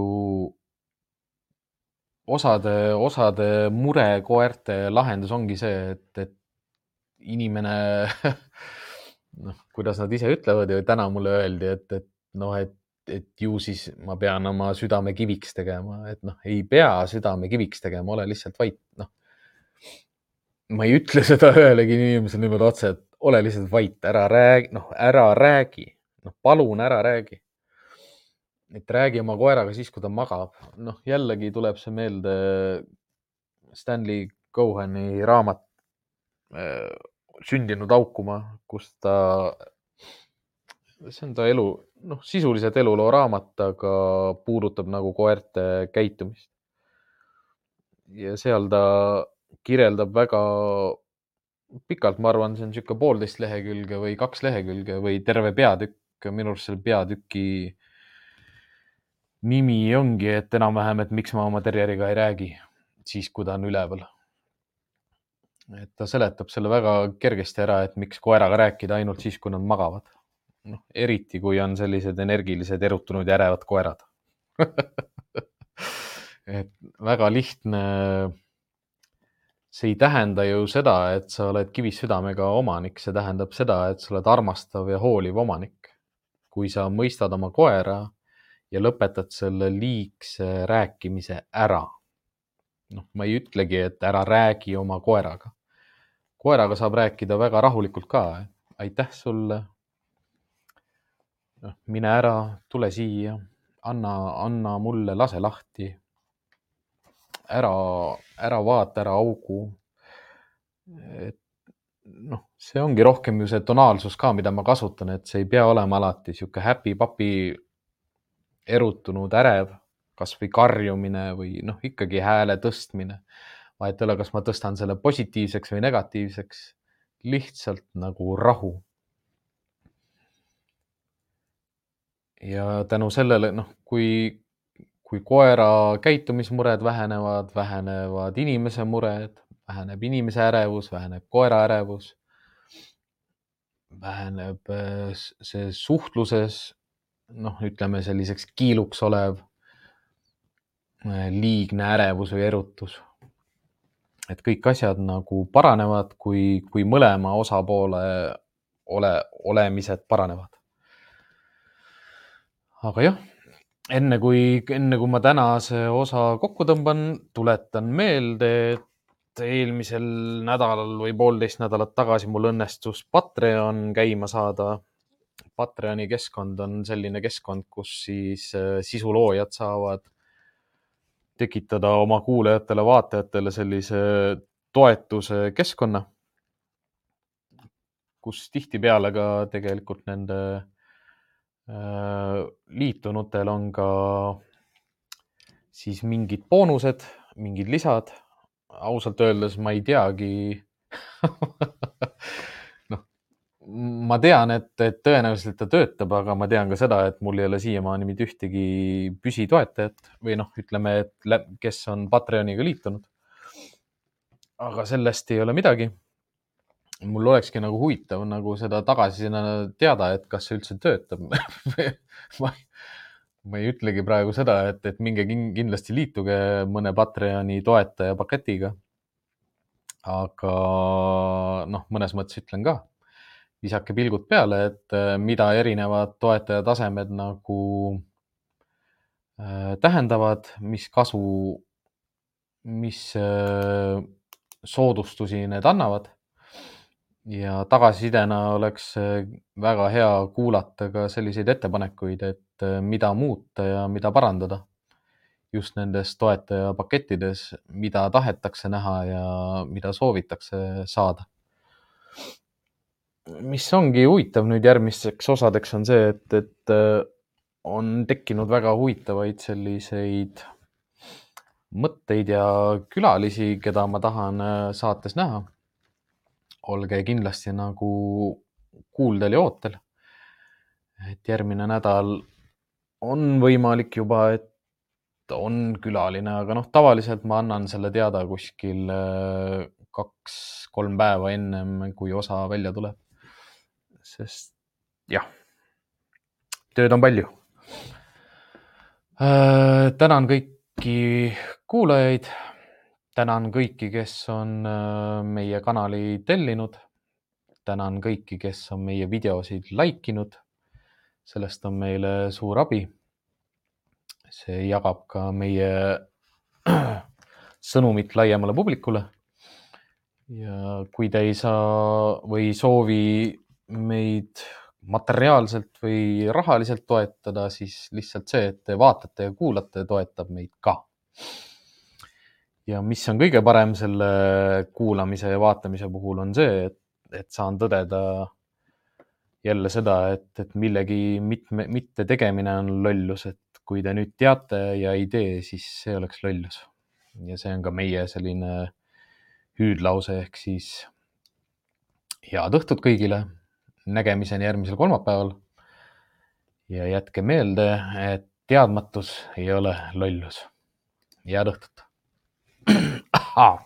osade, osade mure koerte lahendus ongi see, et, et inimene noh, kuidas nad ise ütlevad ja täna mulle öeldi, et, et noh, et et ju siis ma pean oma südame kiviks tegema, et noh, ei pea südame kiviks tegema, ole lihtsalt vait, noh. ma ei ütle seda ühelegi inimesele niimoodi otse, et ole lihtsalt vait, ära räägi, noh, ära räägi, noh, palun ära räägi. et räägi oma koeraga siis, kui ta magab, noh, jällegi tuleb see meelde Stanley Coheni raamat äh, Sündinud aukuma, kus ta see on ta elu, noh, sisuliselt eluloo raamat, aga puudutab nagu koerte käitumist. ja seal ta kirjeldab väga pikalt, ma arvan, see on niisugune poolteist lehekülge või kaks lehekülge või terve peatükk. minu arust selle peatüki nimi ongi, et enam-vähem, et miks ma oma terjeriga ei räägi siis, kui ta on üleval. et ta seletab selle väga kergesti ära, et miks koeraga rääkida ainult siis, kui nad magavad noh, eriti kui on sellised energilised, erutunud ja ärevad koerad et väga lihtne. see ei tähenda ju seda, et sa oled kivist südamega omanik, see tähendab seda, et sa oled armastav ja hooliv omanik. kui sa mõistad oma koera ja lõpetad selle liigse rääkimise ära. noh, ma ei ütlegi, et ära räägi oma koeraga. koeraga saab rääkida väga rahulikult ka. aitäh sulle, noh, mine ära, tule siia, anna, anna mulle, lase lahti. ära, ära vaata, ära augu. et noh, see ongi rohkem ju see tonaalsus ka, mida ma kasutan, et see ei pea olema alati sihuke happy-papi erutunud, ärev, kasvõi karjumine või noh, ikkagi hääle tõstmine. vahet ei ole, kas ma tõstan selle positiivseks või negatiivseks, lihtsalt nagu rahu ja tänu sellele, noh, kui, kui koera käitumismured vähenevad, vähenevad inimese mured, väheneb inimese ärevus, väheneb koera ärevus. väheneb äh, see suhtluses, noh, ütleme selliseks kiiluks olev äh, liigne ärevus või erutus. et kõik asjad nagu paranevad, kui, kui mõlema osapoole ole, olemised paranevad aga jah, enne kui, enne kui ma tänase osa kokku tõmban, tuletan meelde, et eelmisel nädalal või poolteist nädalat tagasi mul õnnestus Patreon käima saada. Patreoni keskkond on selline keskkond, kus siis äh, sisuloojad saavad tekitada oma kuulajatele, vaatajatele sellise toetuse keskkonna, kus tihtipeale ka tegelikult nende liitunutel on ka siis mingid boonused, mingid lisad. ausalt öeldes ma ei teagi noh, ma tean, et, et tõenäoliselt ta töötab, aga ma tean ka seda, et mul ei ole siiamaani mitte ühtegi püsitoetajat või noh, ütleme, et kes on Patreoniga liitunud. aga sellest ei ole midagi mul olekski nagu huvitav nagu seda tagasisina teada, et kas see üldse töötab ma, ma ei ütlegi praegu seda, et, et minge kindlasti liituge mõne Patreoni toetaja paketiga. aga noh, mõnes mõttes ütlen ka, visake pilgud peale, et äh, mida erinevad toetaja tasemed nagu äh, tähendavad, mis kasu, mis äh, soodustusi need annavad ja tagasisidena oleks väga hea kuulata ka selliseid ettepanekuid, et äh, mida muuta ja mida parandada just nendes toetajapakettides, mida tahetakse näha ja mida soovitakse saada. mis ongi huvitav nüüd järgmisteks osadeks on see, et, et äh, on tekkinud väga huvitavaid selliseid mõtteid ja külalisi, keda ma tahan äh, saates näha. Olge kindlasti nagu kuuldel ja ootel. et järgmine nädal on võimalik juba, et on külaline, aga noh, tavaliselt ma annan selle teada kuskil äh, kaks-kolm päeva ennem, kui osa välja tuleb. sest jah, tööd on palju. Äh, tänan kõiki kuulajaid. Tänan kõiki, kes on äh, meie kanali tellinud. tänan kõiki, kes on meie videosid like inud. sellest on meile suur abi see jagab ka meie sõnumit laiemale publikule. ja kui te ei saa või ei soovi meid materiaalselt või rahaliselt toetada, siis lihtsalt see, et te vaatate ja kuulate, toetab meid ka. Ja mis on kõige parem selle kuulamise ja vaatamise puhul, on see, et, et saan tõdeda jälle seda, et, et millegi mitme, mitte tegemine on lollus, et kui te nüüd teate ja ei tee, siis see oleks lollus. ja see on ka meie selline hüüdlause ehk siis head õhtut kõigile. nägemiseni järgmisel kolmapäeval. ja jätke meelde, et teadmatus ei ole lollus. head õhtut. oh,